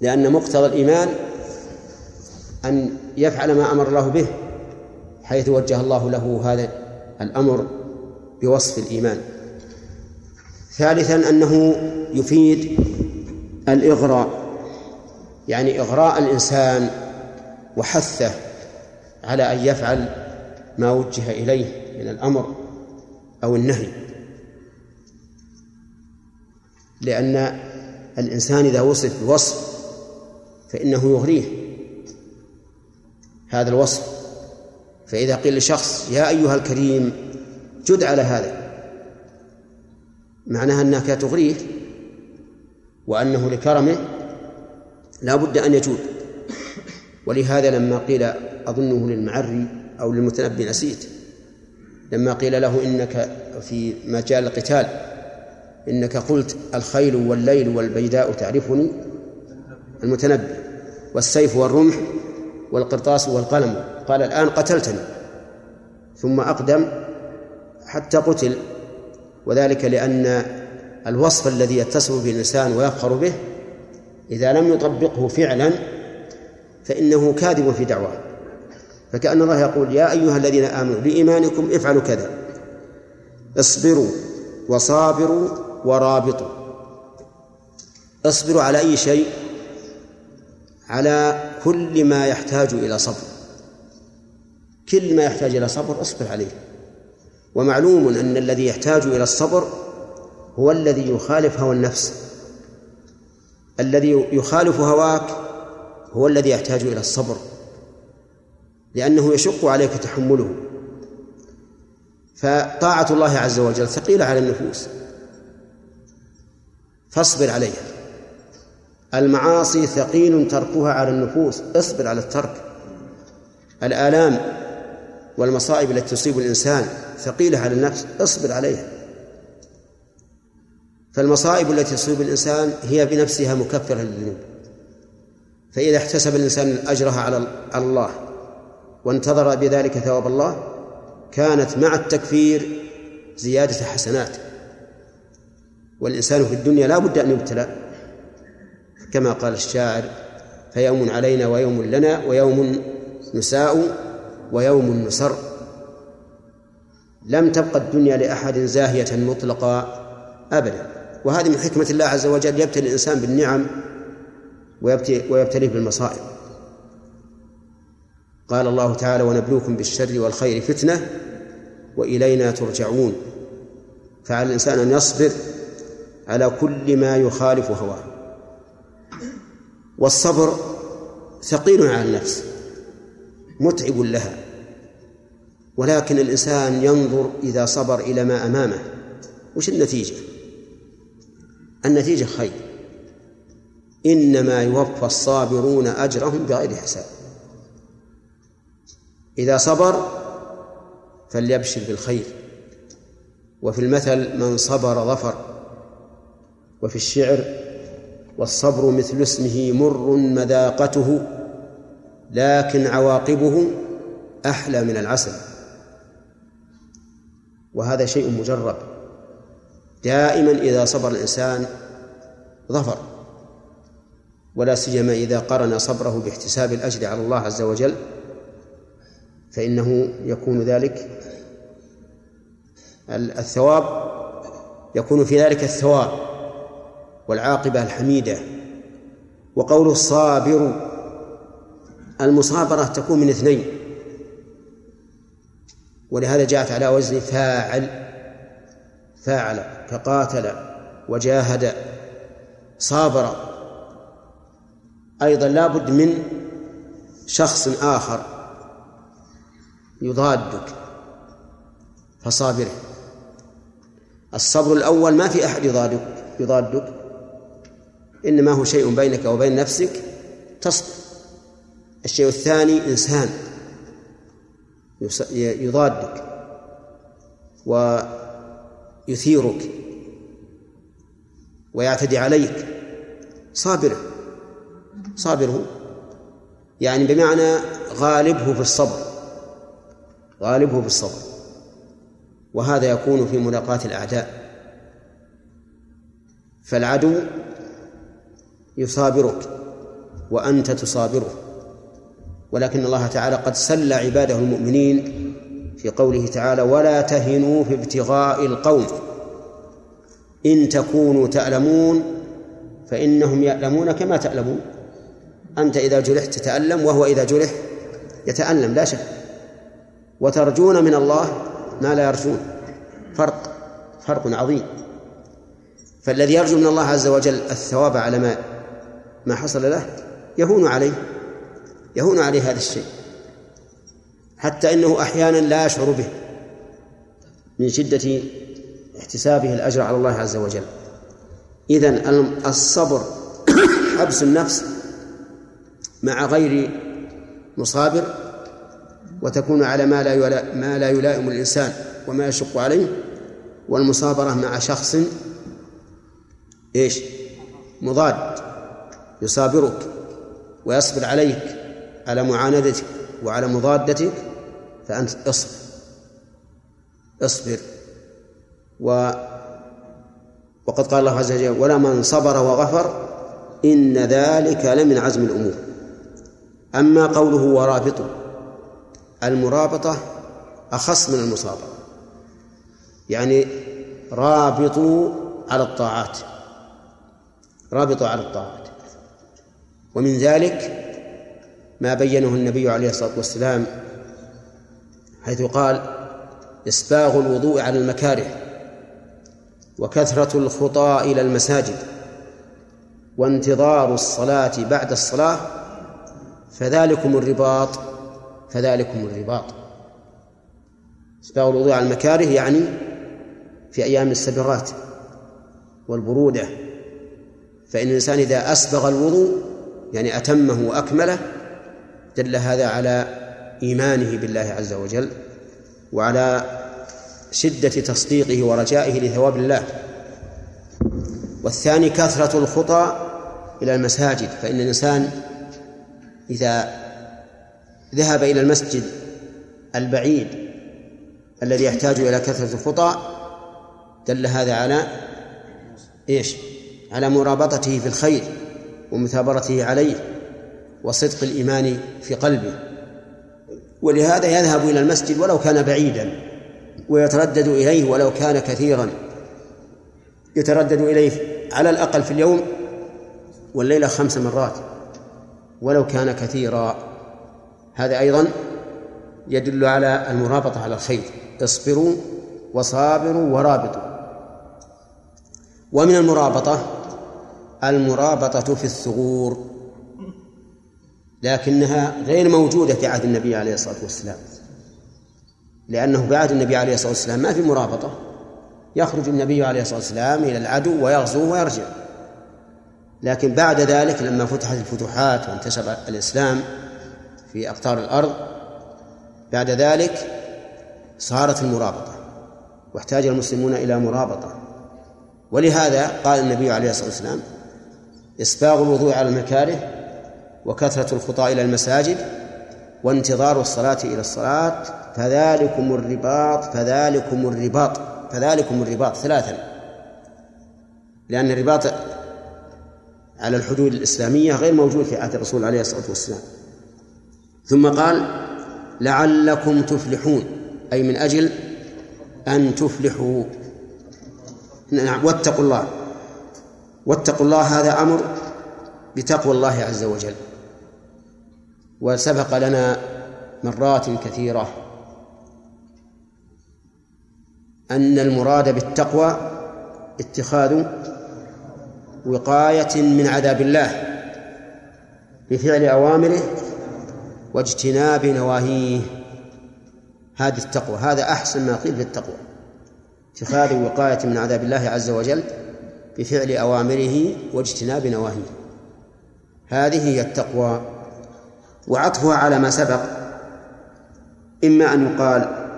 لأن مقتضى الإيمان أن يفعل ما أمر الله به حيث وجه الله له هذا الأمر بوصف الإيمان. ثالثا أنه يفيد الإغراء يعني إغراء الإنسان وحثه على أن يفعل ما وجه إليه من الأمر أو النهي. لأن الإنسان إذا وصف بوصف فإنه يغريه هذا الوصف. فإذا قيل لشخص يا أيها الكريم جد على هذا معناها أنك تغريه وأنه لكرمه لا بد أن يجود. ولهذا لما قيل أظنه للمعري أو للمتنبي نسيت. لما قيل له إنك في مجال القتال إنك قلت الخيل والليل والبيداء تعرفني؟ المتنبي والسيف والرمح والقرطاس والقلم. قال الآن قتلتني. ثم أقدم حتى قتل. وذلك لأن الوصف الذي يتصف به الإنسان ويفخر به إذا لم يطبقه فعلا فإنه كاذب في دعواه. فكأن الله يقول يا أيها الذين آمنوا بإيمانكم افعلوا كذا. اصبروا وصابروا ورابطوا. اصبروا على أي شيء؟ على كل ما يحتاج إلى صبر. كل ما يحتاج إلى صبر اصبر عليه. ومعلوم أن الذي يحتاج إلى الصبر هو الذي يخالف هوى النفس. الذي يخالف هواك هو الذي يحتاج إلى الصبر. لأنه يشق عليك تحمله. فطاعة الله عز وجل ثقيلة على النفوس. فاصبر عليها. المعاصي ثقيل تركها على النفوس. اصبر على الترك. الآلام والمصائب التي تصيب الإنسان ثقيلة على النفس اصبر عليها. فالمصائب التي تصيب الإنسان هي بنفسها مكفرة للذنوب. فإذا احتسب الإنسان أجرها على الله وانتظر بذلك ثواب الله كانت مع التكفير زيادة حسنات. والإنسان في الدنيا لا بد أن يبتلى. كما قال الشاعر فيوم علينا ويوم لنا ويوم نساء ويوم نسر. لم تبقى الدنيا لأحد زاهية مطلقا أبدا. وهذه من حكمة الله عز وجل يبتلي الإنسان بالنعم ويبتليه بالمصائب. قال الله تعالى ونبلوكم بالشر والخير فتنة وإلينا ترجعون. فعلى الإنسان أن يصبر على كل ما يخالف هواه. والصبر ثقيل على النفس متعب لها. ولكن الإنسان ينظر إذا صبر إلى ما أمامه. وش النتيجة؟ النتيجة خير. إنما يوفى الصابرون أجرهم بغير حساب. إذا صبر فليبشر بالخير. وفي المثل من صبر ظفر وفي الشعر والصبر مثل اسمه مر مذاقته لكن عواقبه أحلى من العسل. وهذا شيء مجرب. دائما إذا صبر الإنسان ظفر ولا سيما إذا قرن صبره باحتساب الأجر على الله عز وجل فإنه يكون ذلك الثواب يكون في ذلك الثواب. والعاقبة الحميدة. وقوله صابر المصابرة تكون من اثنين. ولهذا جاءت على وزن فاعل فاعل كقاتل وجاهد صابر. أيضا لا بد من شخص آخر يضادك فصابره. الصبر الأول ما في أحد يضادك يضادك. إنما هو شيء بينك وبين نفسك تصبر الشيء الثاني إنسان يضادك ويثيرك ويعتدي عليك. صابره. صابره. يعني بمعنى غالبه في الصبر. غالبه في الصبر. وهذا يكون في ملاقاة الأعداء. فالعدو يصابرك وأنت تصابره. ولكن الله تعالى قد سل عباده المؤمنين في قوله تعالى ولا تهنوا في ابتغاء القوم. إن تكونوا تألمون فإنهم يألمون كما تألمون. أنت إذا جرحت تتألم وهو إذا جرح يتألم لا شك. وترجون من الله ما لا يرجون. فرق فرق عظيم. فالذي يرجو من الله عز وجل الثواب على ما ما حصل له يهون عليه يهون عليه هذا الشيء. حتى إنه أحيانا لا يشعر به من شدة احتسابه الأجر على الله عز وجل. اذا الصبر حبس النفس مع غير مصابر وتكون على ما لا ما لا يلائم الإنسان وما يشق عليه والمصابرة مع شخص إيش؟ مضاد. يصابرك ويصبر عليك على معاندتك وعلى مضادتك فأنت اصبر. اصبر. و وقد قال الله عز وجل ولمن صبر وغفر إن ذلك لمن عزم الأمور. أما قوله ورابطه المرابطة أخص من المصابرة. يعني رابطوا على الطاعات. رابطوا على الطاعات. ومن ذلك ما بينه النبي عليه الصلاة والسلام حيث قال إسباغ الوضوء على المكاره وكثرة الخطى إلى المساجد وانتظار الصلاة بعد الصلاة فذلكم الرباط فذلكم الرباط. إسباغ الوضوء على المكاره يعني في أيام السبرات والبرودة فإن الإنسان إذا أسبغ الوضوء يعني أتمه وأكمله دل هذا على إيمانه بالله عز وجل وعلى شدة تصديقه ورجائه لثواب الله والثاني كثرة الخطى إلى المساجد فإن الإنسان إذا ذهب إلى المسجد البعيد الذي يحتاج إلى كثرة الخطى دل هذا على إيش؟ على مرابطته في الخير ومثابرته عليه وصدق الإيمان في قلبه. ولهذا يذهب إلى المسجد ولو كان بعيدا ويتردد إليه ولو كان كثيرا. يتردد إليه على الأقل في اليوم والليلة خمس مرات ولو كان كثيرا. هذا أيضا يدل على المرابطة على الخير. اصبروا وصابروا ورابطوا. ومن المرابطة المرابطة في الثغور لكنها غير موجودة في عهد النبي عليه الصلاة والسلام. لأنه بعهد النبي عليه الصلاة والسلام ما في مرابطة. يخرج النبي عليه الصلاة والسلام إلى العدو ويغزوه ويرجع. لكن بعد ذلك لما فتحت الفتوحات وانتشر الإسلام في أقطار الأرض بعد ذلك صارت المرابطة واحتاج المسلمون إلى مرابطة. ولهذا قال النبي عليه الصلاة والسلام إسباغ الوضوء على المكاره وكثرة الخطى إلى المساجد وانتظار الصلاة إلى الصلاة فذلكم الرباط فذلكم الرباط فذلكم الرباط ثلاثا. لأن الرباط على الحدود الإسلامية غير موجود في عهد الرسول عليه الصلاة والسلام. ثم قال لعلكم تفلحون أي من أجل أن تفلحوا. نعم واتقوا الله. واتقوا الله هذا أمر بتقوى الله عز وجل. وسبق لنا مرات كثيرة أن المراد بالتقوى اتخاذ وقاية من عذاب الله بفعل أوامره واجتناب نواهيه. هذه التقوى هذا أحسن ما قيل في التقوى اتخاذ وقاية من عذاب الله عز وجل بفعل أوامره واجتناب نواهيه. هذه هي التقوى. وعطفها على ما سبق. إما أن يقال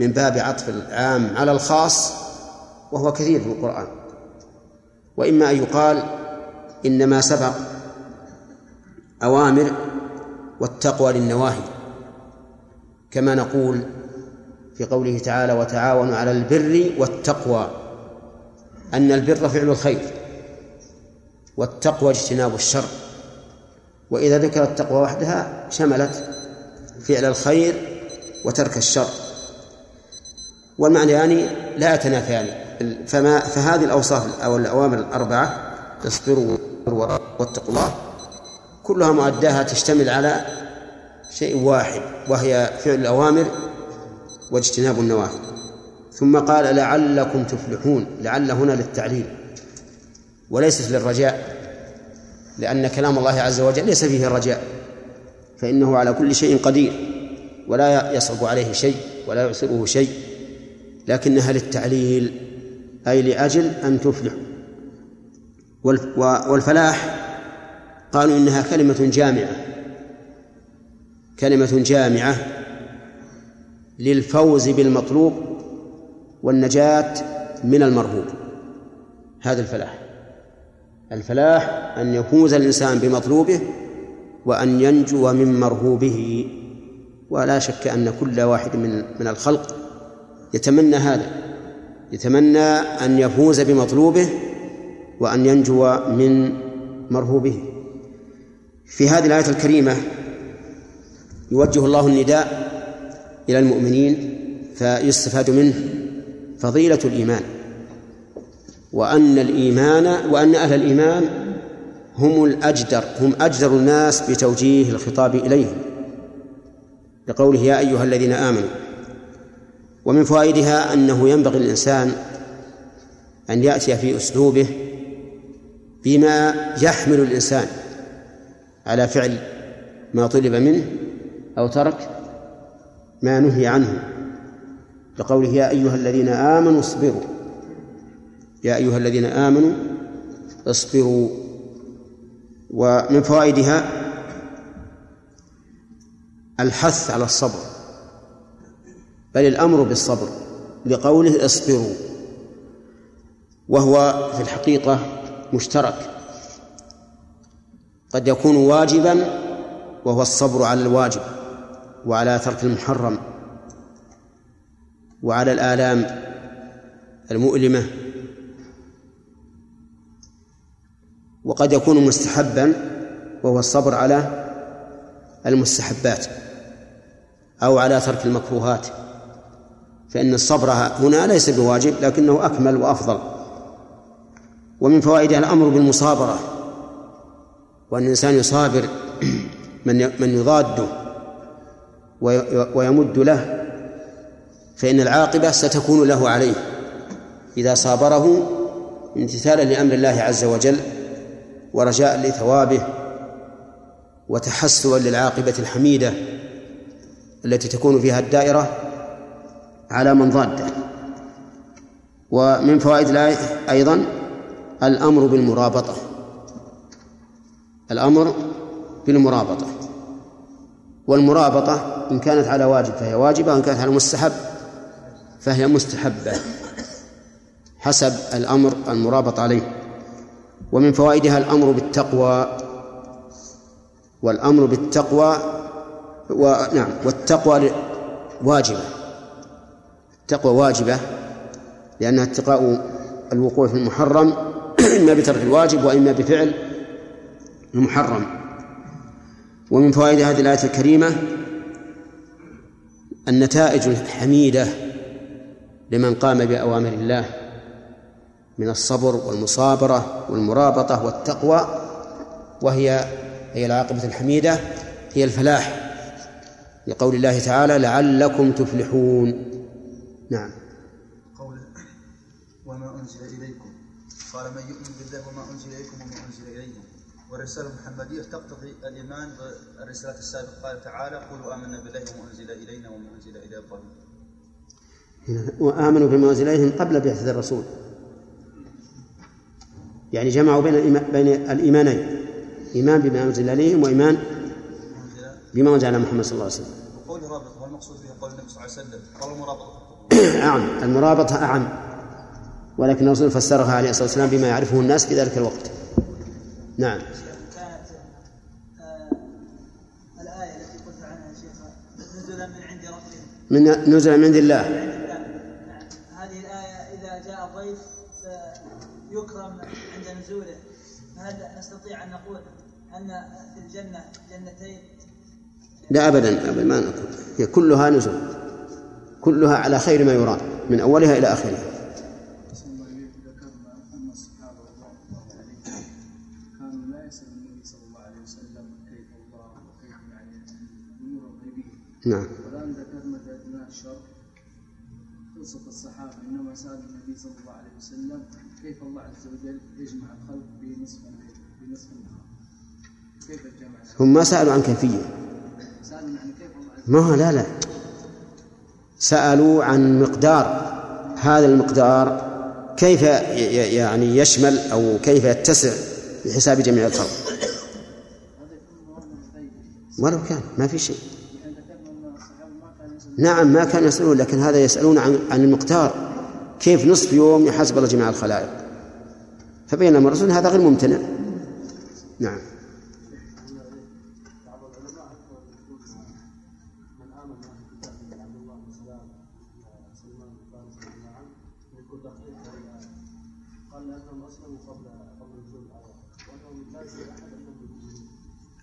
من باب عطف العام على الخاص وهو كثير في القرآن. وإما أن يقال إن ما سبق أوامر والتقوى للنواهي. كما نقول في قوله تعالى وتعاونوا على البر والتقوى أن البر فعل الخير والتقوى اجتناب الشر. وإذا ذكر التقوى وحدها شملت فعل الخير وترك الشر. والمعنيان يعني لا يتنافيان. فما فهذه الأوصاف أو الأوامر الأربعة اصبروا واتقوا الله كلها مؤداها تشتمل على شيء واحد وهي فعل الأوامر واجتناب النواهي. ثم قال لعلكم تفلحون لعل هنا للتعليل وليست للرجاء لأن كلام الله عز وجل ليس فيه الرجاء فإنه على كل شيء قدير ولا يصعب عليه شيء ولا يعسره شيء لكنها للتعليل أي لأجل أن تفلحوا والفلاح قالوا إنها كلمة جامعة كلمة جامعة للفوز بالمطلوب والنجاة من المرهوب. هذا الفلاح. الفلاح أن يفوز الإنسان بمطلوبه وأن ينجو من مرهوبه. ولا شك أن كل واحد من من الخلق يتمنى هذا. يتمنى أن يفوز بمطلوبه وأن ينجو من مرهوبه. في هذه الآية الكريمة يوجه الله النداء إلى المؤمنين فيستفاد منه. فضيلة الإيمان. وأن الإيمان وأن أهل الإيمان هم الأجدر هم أجدر الناس بتوجيه الخطاب إليهم. لقوله يا أيها الذين آمنوا ومن فوائدها أنه ينبغي للإنسان أن يأتي في أسلوبه بما يحمل الإنسان على فعل ما طلب منه أو ترك ما نهي عنه. لقوله يا أيها الذين آمنوا اصبروا. يا أيها الذين آمنوا اصبروا. ومن فوائدها الحث على الصبر. بل الأمر بالصبر لقوله اصبروا. وهو في الحقيقة مشترك. قد يكون واجبا وهو الصبر على الواجب وعلى ترك المحرم. وعلى الآلام المؤلمة. وقد يكون مستحبا وهو الصبر على المستحبات أو على ترك المكروهات. فإن الصبر هنا ليس بواجب لكنه أكمل وأفضل. ومن فوائدها الأمر بالمصابرة وأن الإنسان يصابر من من يضاده ويمد له فإن العاقبة ستكون له عليه إذا صابره امتثالا لأمر الله عز وجل ورجاء لثوابه وتحسرا للعاقبة الحميدة التي تكون فيها الدائرة على من ضاده ومن فوائد الآية أيضا الأمر بالمرابطة. الأمر بالمرابطة. والمرابطة إن كانت على واجب فهي واجبة وإن كانت على مستحب فهي مستحبة حسب الأمر المرابط عليه. ومن فوائدها الأمر بالتقوى والأمر بالتقوى ونعم والتقوى واجبة. التقوى واجبة لأنها اتقاء الوقوع في المحرم إما بترك الواجب وإما بفعل المحرم. ومن فوائد هذه الآية الكريمة النتائج الحميدة لمن قام بأوامر الله من الصبر والمصابرة والمرابطة والتقوى وهي هي العاقبة الحميدة هي الفلاح. لقول الله تعالى لعلكم تفلحون نعم. قوله وما أنزل إليكم قال من يؤمن بالله وما أنزل إليكم وما أنزل إليهم والرسالة المحمدية تقتضي الإيمان بالرسالة السابقة. قال تعالى قولوا آمنا بالله وما أنزل إلينا وما أنزل إلى إبراهيم وآمنوا بما أنزل إليهم قبل بعثة الرسول. يعني جمعوا بين بين الإيمانين. إيمان بما أنزل إليهم وإيمان بما أنزل على محمد صلى الله عليه وسلم. وقول رابط والمقصود به قول النبي صلى الله عليه وسلم. قال المرابطة. أعم. المرابطة أعم. ولكن الرسول فسرها عليه الصلاة والسلام بما يعرفه الناس في ذلك الوقت. نعم. كانت الآية التي قلت عنها يا شيخ نزلا من عند ربهم من نزل من عند الله عند الله نعم. هذه الآية إذا جاء ضيف فيكرم عند نزوله هل نستطيع أن نقول أن في الجنة جنتين؟ لا أبدا أبدا ما نقول. هي كلها نزل. كلها على خير ما يراد من أولها إلى آخرها. أحسن الله إليك ذكرنا أن الصحابة رضوان الله عليهم كانوا لا يسألون النبي صلى الله عليه وسلم كيف الله وكيف يعني الأمور الغيبية نعم. والآن ذكرنا في أثناء الشرح قصة الصحابة إنما سألوا النبي صلى الله عليه وسلم كيف الله عز وجل يجمع الخلق في نصف هم ما سألوا عن كيفية. ما هو لا لا. سألوا عن مقدار. هذا المقدار كيف يعني يشمل أو كيف يتسع بحساب جميع الغيب ولو كان ما في شيء. نعم ما كانوا يسألون لكن هذا يسألون عن عن المقدار. كيف نصف يوم يحاسب الله جميع الخلائق؟ فبين لهم الرسول هذا غير ممتنع. نعم.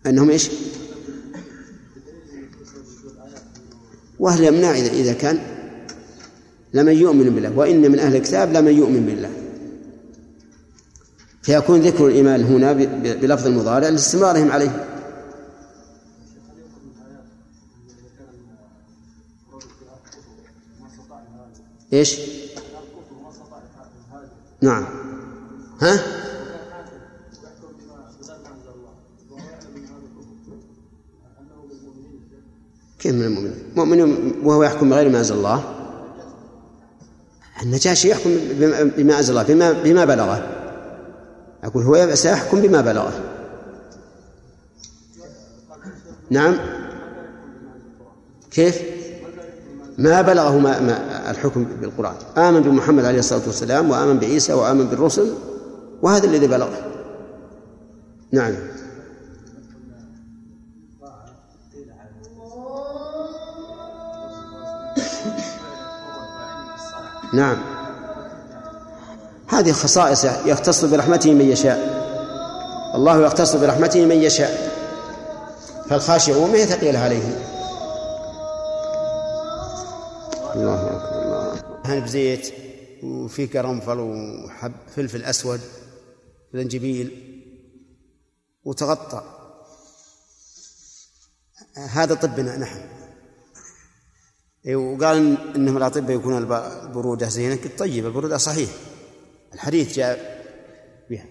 أنهم إيش؟ وهل يمنع إذا كان لمن يؤمن بالله وإن من أهل الكتاب لمن يؤمن بالله. فيكون ذكر الإيمان هنا بلفظ المضارع لاستمرارهم عليه إيش؟ نعم ها؟ كيف من المؤمنين؟ مؤمن وهو يحكم بغير ما أنزل الله النجاشي يحكم بما أنزل الله بما بما بلغه أقول هو سيحكم بما بلغه. نعم. كيف؟ ما بلغه ما ما الحكم بالقرآن. آمن بمحمد عليه الصلاة والسلام وآمن بعيسى وآمن بالرسل وهذا الذي بلغه. نعم. نعم. هذه خصائص يختص برحمته من يشاء. الله يختص برحمته من يشاء. فالخاشعون ما يثقل عليهم الله أكبر. الله اكبر هن بزيت وفي قرنفل وحب فلفل أسود زنجبيل وتغطى. هذا طبنا نحن. إيه، وقال إنهم الأطباء يكون الب- البروده زينة. طيب البرودة صحيح. الحديث جاء بها.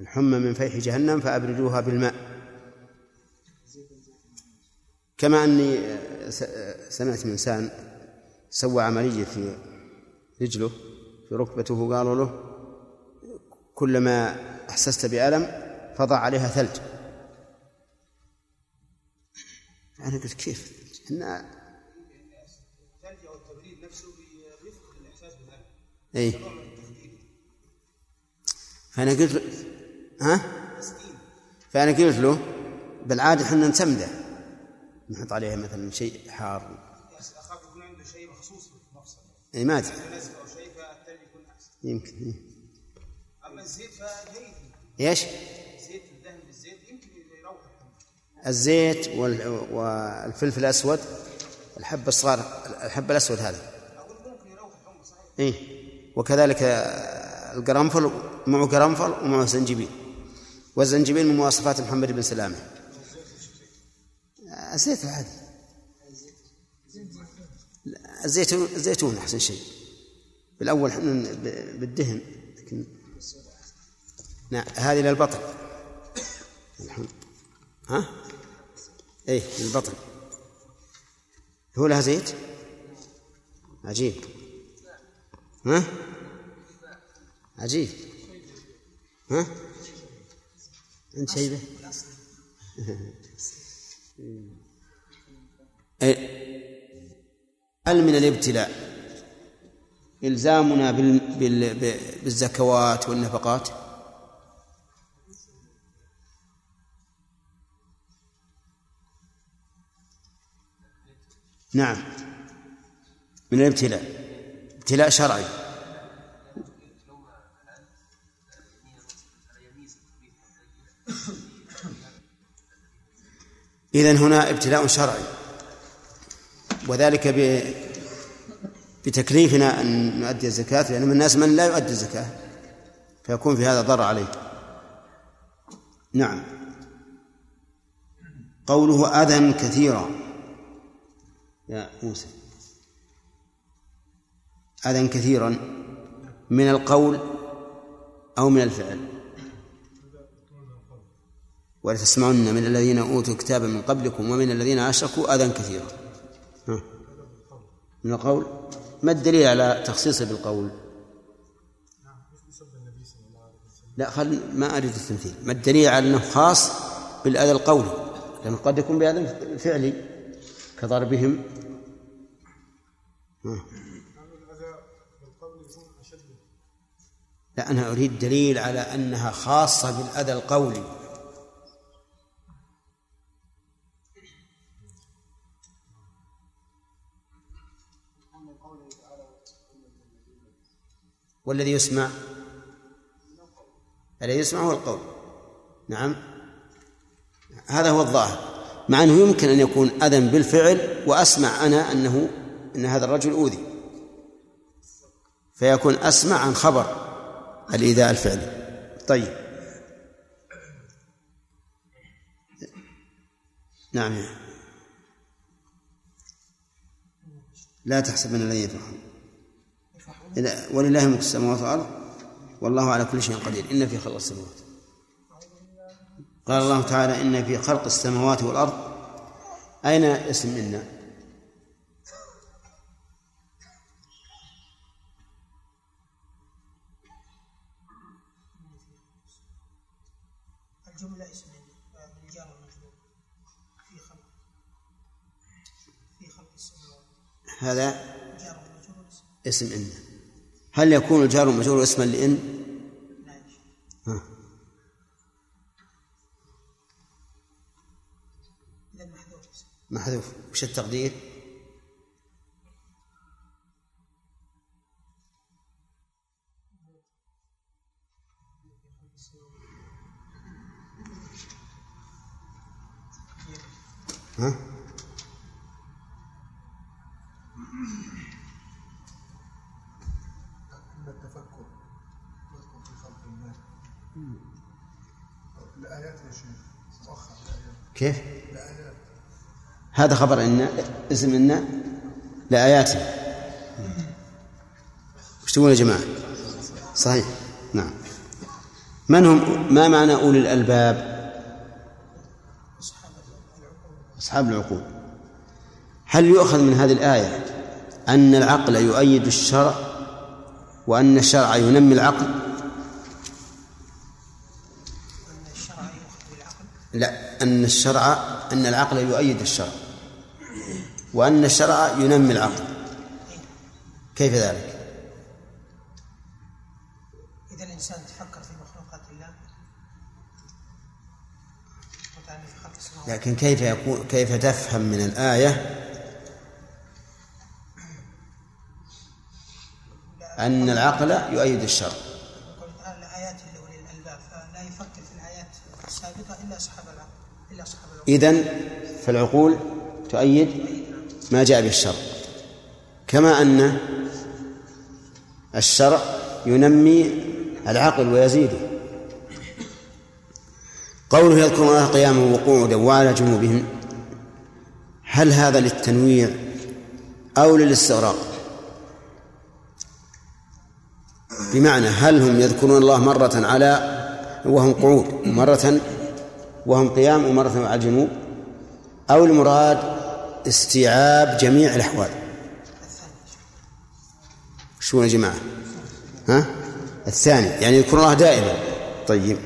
الحمى من فيح جهنم فأبردوها بالماء. كما أني س- سمعت من انسان سوى عملية في رجله في ركبته قالوا له كلما أحسست بألم فضع عليها ثلج. أنا قلت كيف؟ إن اي فأنا قلت له ها؟ فأنا قلت له بالعادة إحنا نسمده نحط عليها مثلا شيء حار. أخاف يكون عنده شيء مخصوص إي ما أحسن. يمكن إيه. أما الزيت فجيد إيش؟ زيت الدهن بالزيت يمكن يروح. الزيت وال- والفلفل الأسود. الحب الصغار الحب الأسود هذا. أقول ممكن يروح الحمى صحيح. إيه وكذلك القرنفل معه قرنفل ومعه زنجبيل والزنجبيل من مواصفات محمد بن سلامة زيت عادي الزيتون الزيتون أحسن شيء بالأول إحنا ب- بالدهن لكن نعم هذه للبطن. ها؟ إيه للبطن هو لها زيت؟ عجيب ها؟ عجيب ها؟ انت شيبه؟ إيه. هل من الابتلاء إلزامنا بالزكوات والنفقات نعم من الابتلاء ابتلاء شرعي إذن هنا ابتلاء شرعي. وذلك ب... بتكليفنا أن نؤدي الزكاة لأن من الناس من لا يؤدي الزكاة فيكون في هذا ضرر عليه. نعم. قوله أذى كثيرا. يا موسى. أذى كثيرا من القول أو من الفعل. ولتسمعن من الذين أوتوا الكتاب من قبلكم ومن الذين أشركوا أذى كثيرا. ها. من القول؟ ما الدليل على تخصيصه بالقول؟ لا خل ما أريد التمثيل. ما الدليل على أنه خاص بالأذى القولي لأنه قد يكون بأذى فعلي كضربهم. ها. لا أنا أريد دليل على أنها خاصة بالأذى القولي والذي يسمع؟ الذي يسمع هو القول. نعم. هذا هو الظاهر. مع أنه يمكن أن يكون أذى بالفعل وأسمع أنا أنه أن هذا الرجل أوذي. فيكون أسمع عن خبر الإيذاء الفعلي. طيب. نعم لا تحسبن الذين يفرحون ولله ملك السماوات والأرض والله على كل شيء قدير. إن في خلق السماوات. قال الله تعالى إن في خلق السماوات والأرض. أين اسم إن؟ الجملة اسم بالجار والمجرور. في خلق. في خلق السماوات. هذا اسم. اسم إن. هل يكون الجار المجرور اسما لإن؟ ها. محذوف. وش التقدير؟ ها؟ كيف؟ هذا خبر إن اسم إن لآيات. وش تقول يا جماعة؟ صحيح. نعم. من هم؟ ما معنى أولي الألباب؟ أصحاب العقول. هل يؤخذ من هذه الآية أن العقل يؤيد الشرع وأن الشرع ينمي العقل؟ أن الشرع أن العقل يؤيد الشرع وأن الشرع ينمي العقل. كيف ذلك؟ إذا الإنسان تفكر في مخلوقات الله. لكن كيف يكون كيف تفهم من الآية؟ أن العقل يؤيد الشرع يقول الآن الآيات لأولي الألباب فلا يفكر في الآيات السابقة إلا أصحاب العقل إلا أصحاب العقل إذن فالعقول تؤيد ما جاء به الشرع. كما أن الشرع ينمي العقل ويزيده. قوله يذكرون الله قياما وقعودا وعلى جنوبهم هل هذا للتنويع أو للاستغراق؟ بمعنى هل هم يذكرون الله مرة على وهم قعود مرة وهم قيام ومرة على الجنوب أو المراد استيعاب جميع الأحوال. شو يا جماعة؟ ها؟ الثاني يعني يذكر الله دائما. طيب.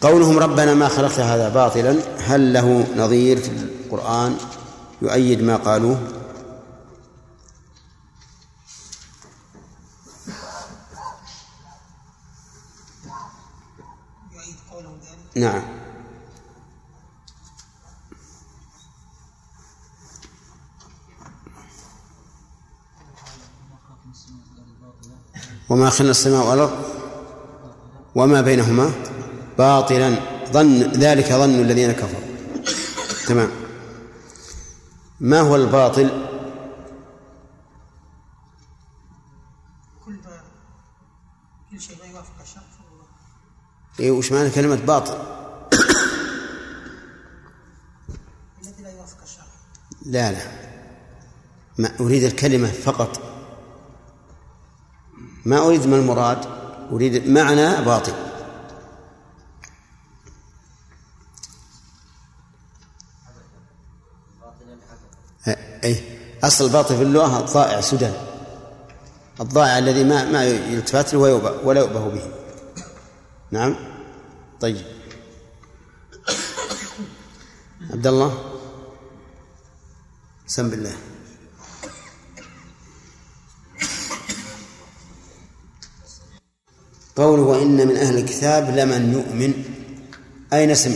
قولهم ربنا ما خلقت هذا باطلا هل له نظير في القرآن؟ يؤيد ما قالوه. نعم. وما خلنا السماء والأرض؟ وما بينهما؟ باطلا. ظن ذلك ظن الذين كفروا. تمام. ما هو الباطل؟ إيه وش معنى كلمة باطل؟ لا لا. ما أريد الكلمة فقط. ما أريد ما المراد أريد معنى باطل. أي أصل الباطل في اللغة الضائع سدى. الضائع الذي ما ما يلتفت له ولا يؤبه به. نعم. طيب. عبد الله. سم بالله قوله وإن من أهل الكتاب لمن يؤمن. أين اسم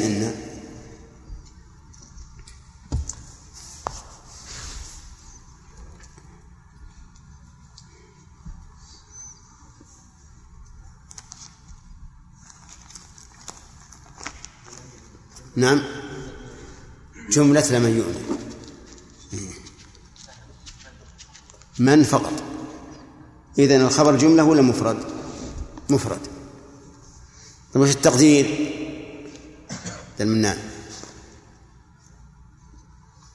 نعم. جملة لمن يؤمن. من فقط. إذن الخبر جملة ولا مفرد؟ مفرد. طيب وش التقدير؟ المنان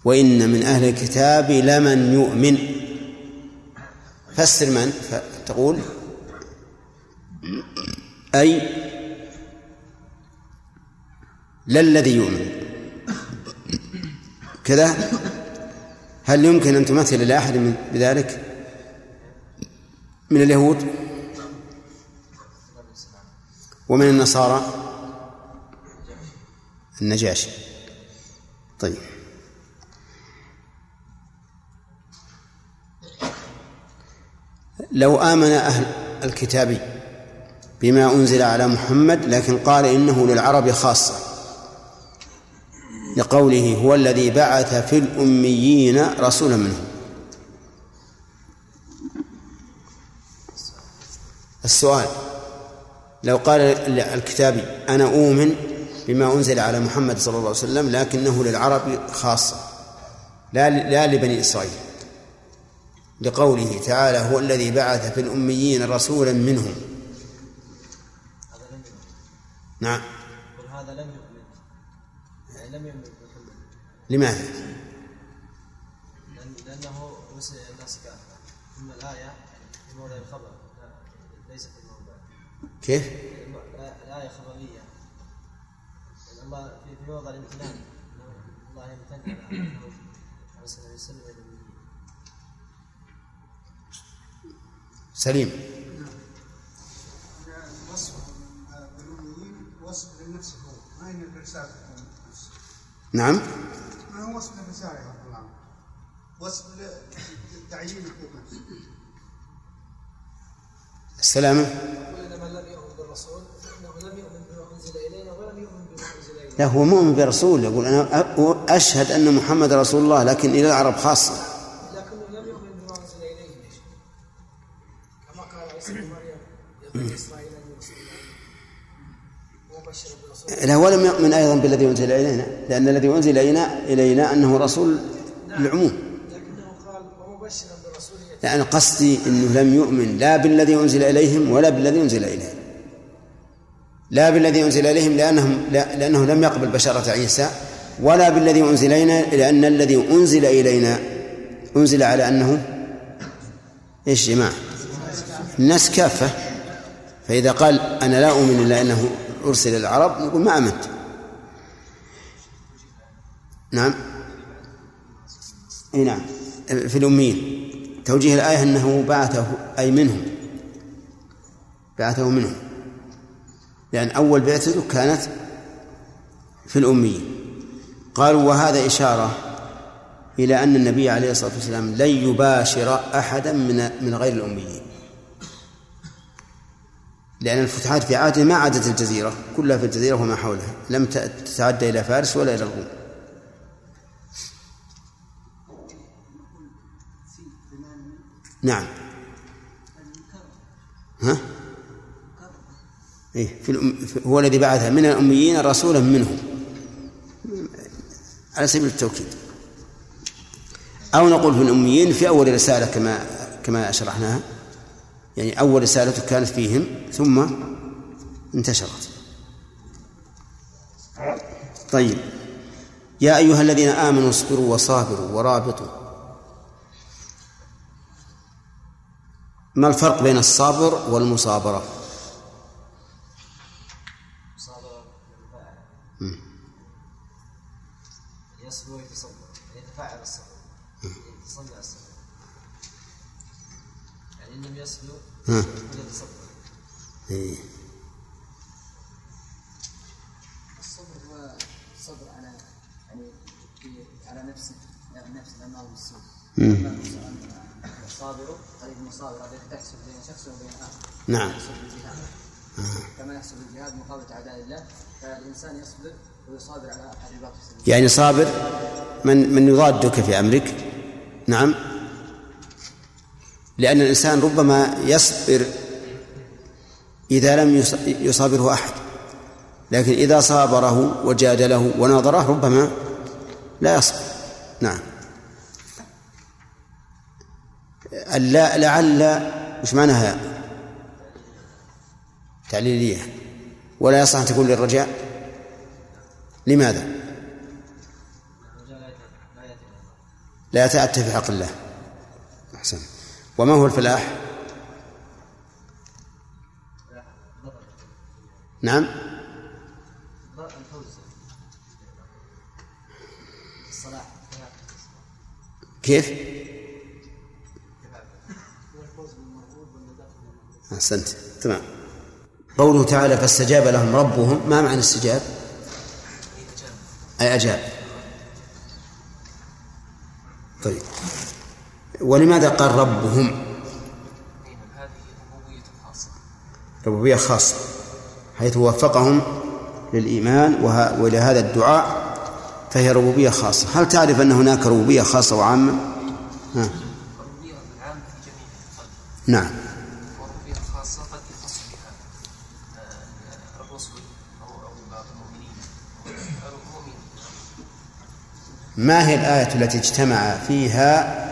وإن من أهل الكتاب لمن يؤمن. فسر من؟ فتقول أي لا الذي يؤمن. كذا؟ هل يمكن أن تمثل لأحد من بذلك من اليهود؟ ومن النصارى؟ النجاشي. طيب. لو آمن أهل الكتاب بما أنزل على محمد لكن قال إنه للعرب خاصة. لقوله هو الذي بعث في الأميين رسولا منهم. السؤال لو قال الكتابي أنا أؤمن بما أنزل على محمد صلى الله عليه وسلم لكنه للعرب خاصة لا لا لبني إسرائيل. لقوله تعالى هو الذي بعث في الأميين رسولا منهم. نعم. لماذا؟ لأن- لأنه وسع الناس كافة ثم الآية في موضع الخبر لا- ليس في الموضع كيف؟ الآية- خبرية. أما في في موضع الامتنان الله يمتن على أرسل يسلم إلى الأميين سليم. وصف بالأميين وصف للنفس هو. ما هي الرسالة؟ نعم. وصف للرسالة يا رب العالمين وصف لتعيين حقوق نفسه السلامة لا هو مؤمن برسول يقول أنا أشهد أن محمد رسول الله لكن إلى العرب خاصة. لكنه لم يؤمن بما أنزل شيخ. كما قال عيسى بن مريم لا ولم يؤمن أيضا بالذي أنزل إلينا لأن الذي أنزل إلينا إلينا أنه رسول للعموم. يعني قصدي أنه لم يؤمن لا بالذي أنزل إليهم ولا بالذي أنزل إليه لا بالذي أنزل إليهم لأنهم لأنه لم يقبل بشارة عيسى ولا بالذي أنزل إلينا لأن الذي أنزل إلينا أنزل على أنه إيش جماعة؟ الناس كافة. فإذا قال أنا لا أؤمن إلا أنه أرسل العرب نقول ما آمنت. نعم. إي نعم. في الأميين. توجيه الآية أنه بعثه أي منهم. بعثه منهم. لأن أول بعثته كانت في الأميين. قالوا وهذا إشارة إلى أن النبي عليه الصلاة والسلام لن يباشر أحدا من من غير الأميين. لأن الفتوحات في عهده ما عادت الجزيرة كلها في الجزيرة وما حولها لم تتعدى إلى فارس ولا إلى الروم. نعم. ها؟ إيه في الأم... هو الذي بعث من الأميين رسولا منهم. على سبيل التوكيد. أو نقول في الأميين في أول رسالة كما كما شرحناها يعني أول رسالة كانت فيهم ثم انتشرت. طيب. يا أيها الذين آمنوا اصبروا وصابروا ورابطوا. ما الفرق بين الصبر والمصابرة. يصبر ويتصبر يتفاعل الصبر يتصنع الصبر. يعني ان لم يصبر ها. يتصبر إيه. الصبر هو الصبر على يعني على نفسه نفس الامر بالسوء. الصابر قريب من الصابر الذي تحسب بين شخص وبين آخر نعم. الجهاد كما يحسب الجهاد مقابله أعداء الله فالإنسان يصبر ويصابر على سبيل يعني صابر من من يضادك في أمرك نعم لأن الإنسان ربما يصبر إذا لم يص- يصابره أحد. لكن إذا صابره وجادله وناظره ربما لا يصبر. نعم. اللا لعل وش معناها تعليلية. ولا يصح أن تكون للرجاء؟ لماذا؟ لا يتأتى في حق الله. أحسن. وما هو الفلاح؟ نعم. كيف؟ أحسنت. تمام. قوله تعالى فاستجاب لهم ربهم. ما معنى استجاب؟ أي أجاب. طيب. ولماذا قال ربهم؟ ربوبية خاصة حيث وفقهم للإيمان ولهذا الدعاء فهي ربوبية خاصة. هل تعرف أن هناك ربوبية خاصة وعامة؟ ها. نعم. ما هي الآية التي اجتمع فيها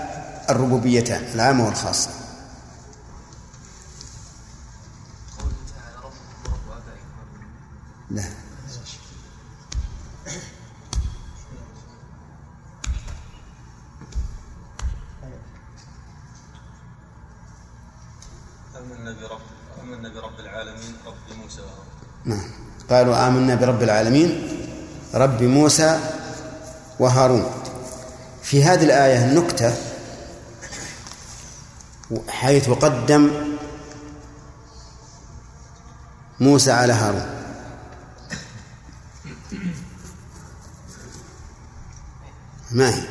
الربوبيتان العامة والخاصة. لا آمنا برب آمنا برب العالمين رب موسى وهارون نعم. قالوا آمنا برب العالمين رب موسى وهارون. في هذه الآية نكتة حيث قدم موسى على هارون ما هي؟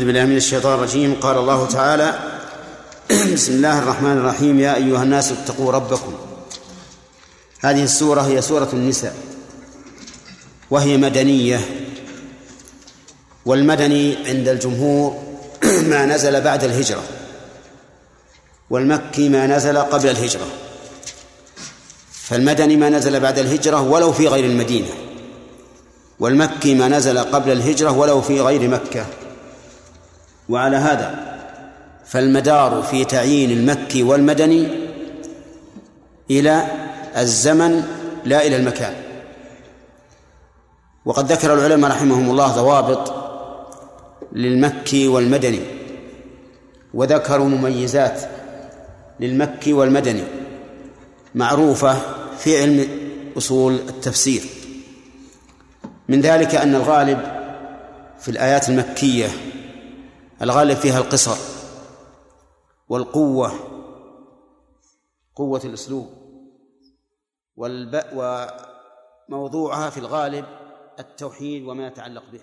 أعوذ بالله من الشيطان الرجيم. قال الله تعالى بسم الله الرحمن الرحيم. يا أيها الناس اتقوا ربكم. هذه السورة هي سورة النساء وهي مدنية. والمدني عند الجمهور ما نزل بعد الهجرة والمكي ما نزل قبل الهجرة. فالمدني ما نزل بعد الهجرة ولو في غير المدينة والمكي ما نزل قبل الهجرة ولو في غير مكة. وعلى هذا فالمدار في تعيين المكي والمدني إلى الزمن لا إلى المكان. وقد ذكر العلماء رحمهم الله ضوابط للمكي والمدني وذكروا مميزات للمكي والمدني معروفة في علم أصول التفسير. من ذلك أن الغالب في الآيات المكية الغالب فيها القصر والقوة قوة الأسلوب والب... وموضوعها في الغالب التوحيد وما يتعلق به.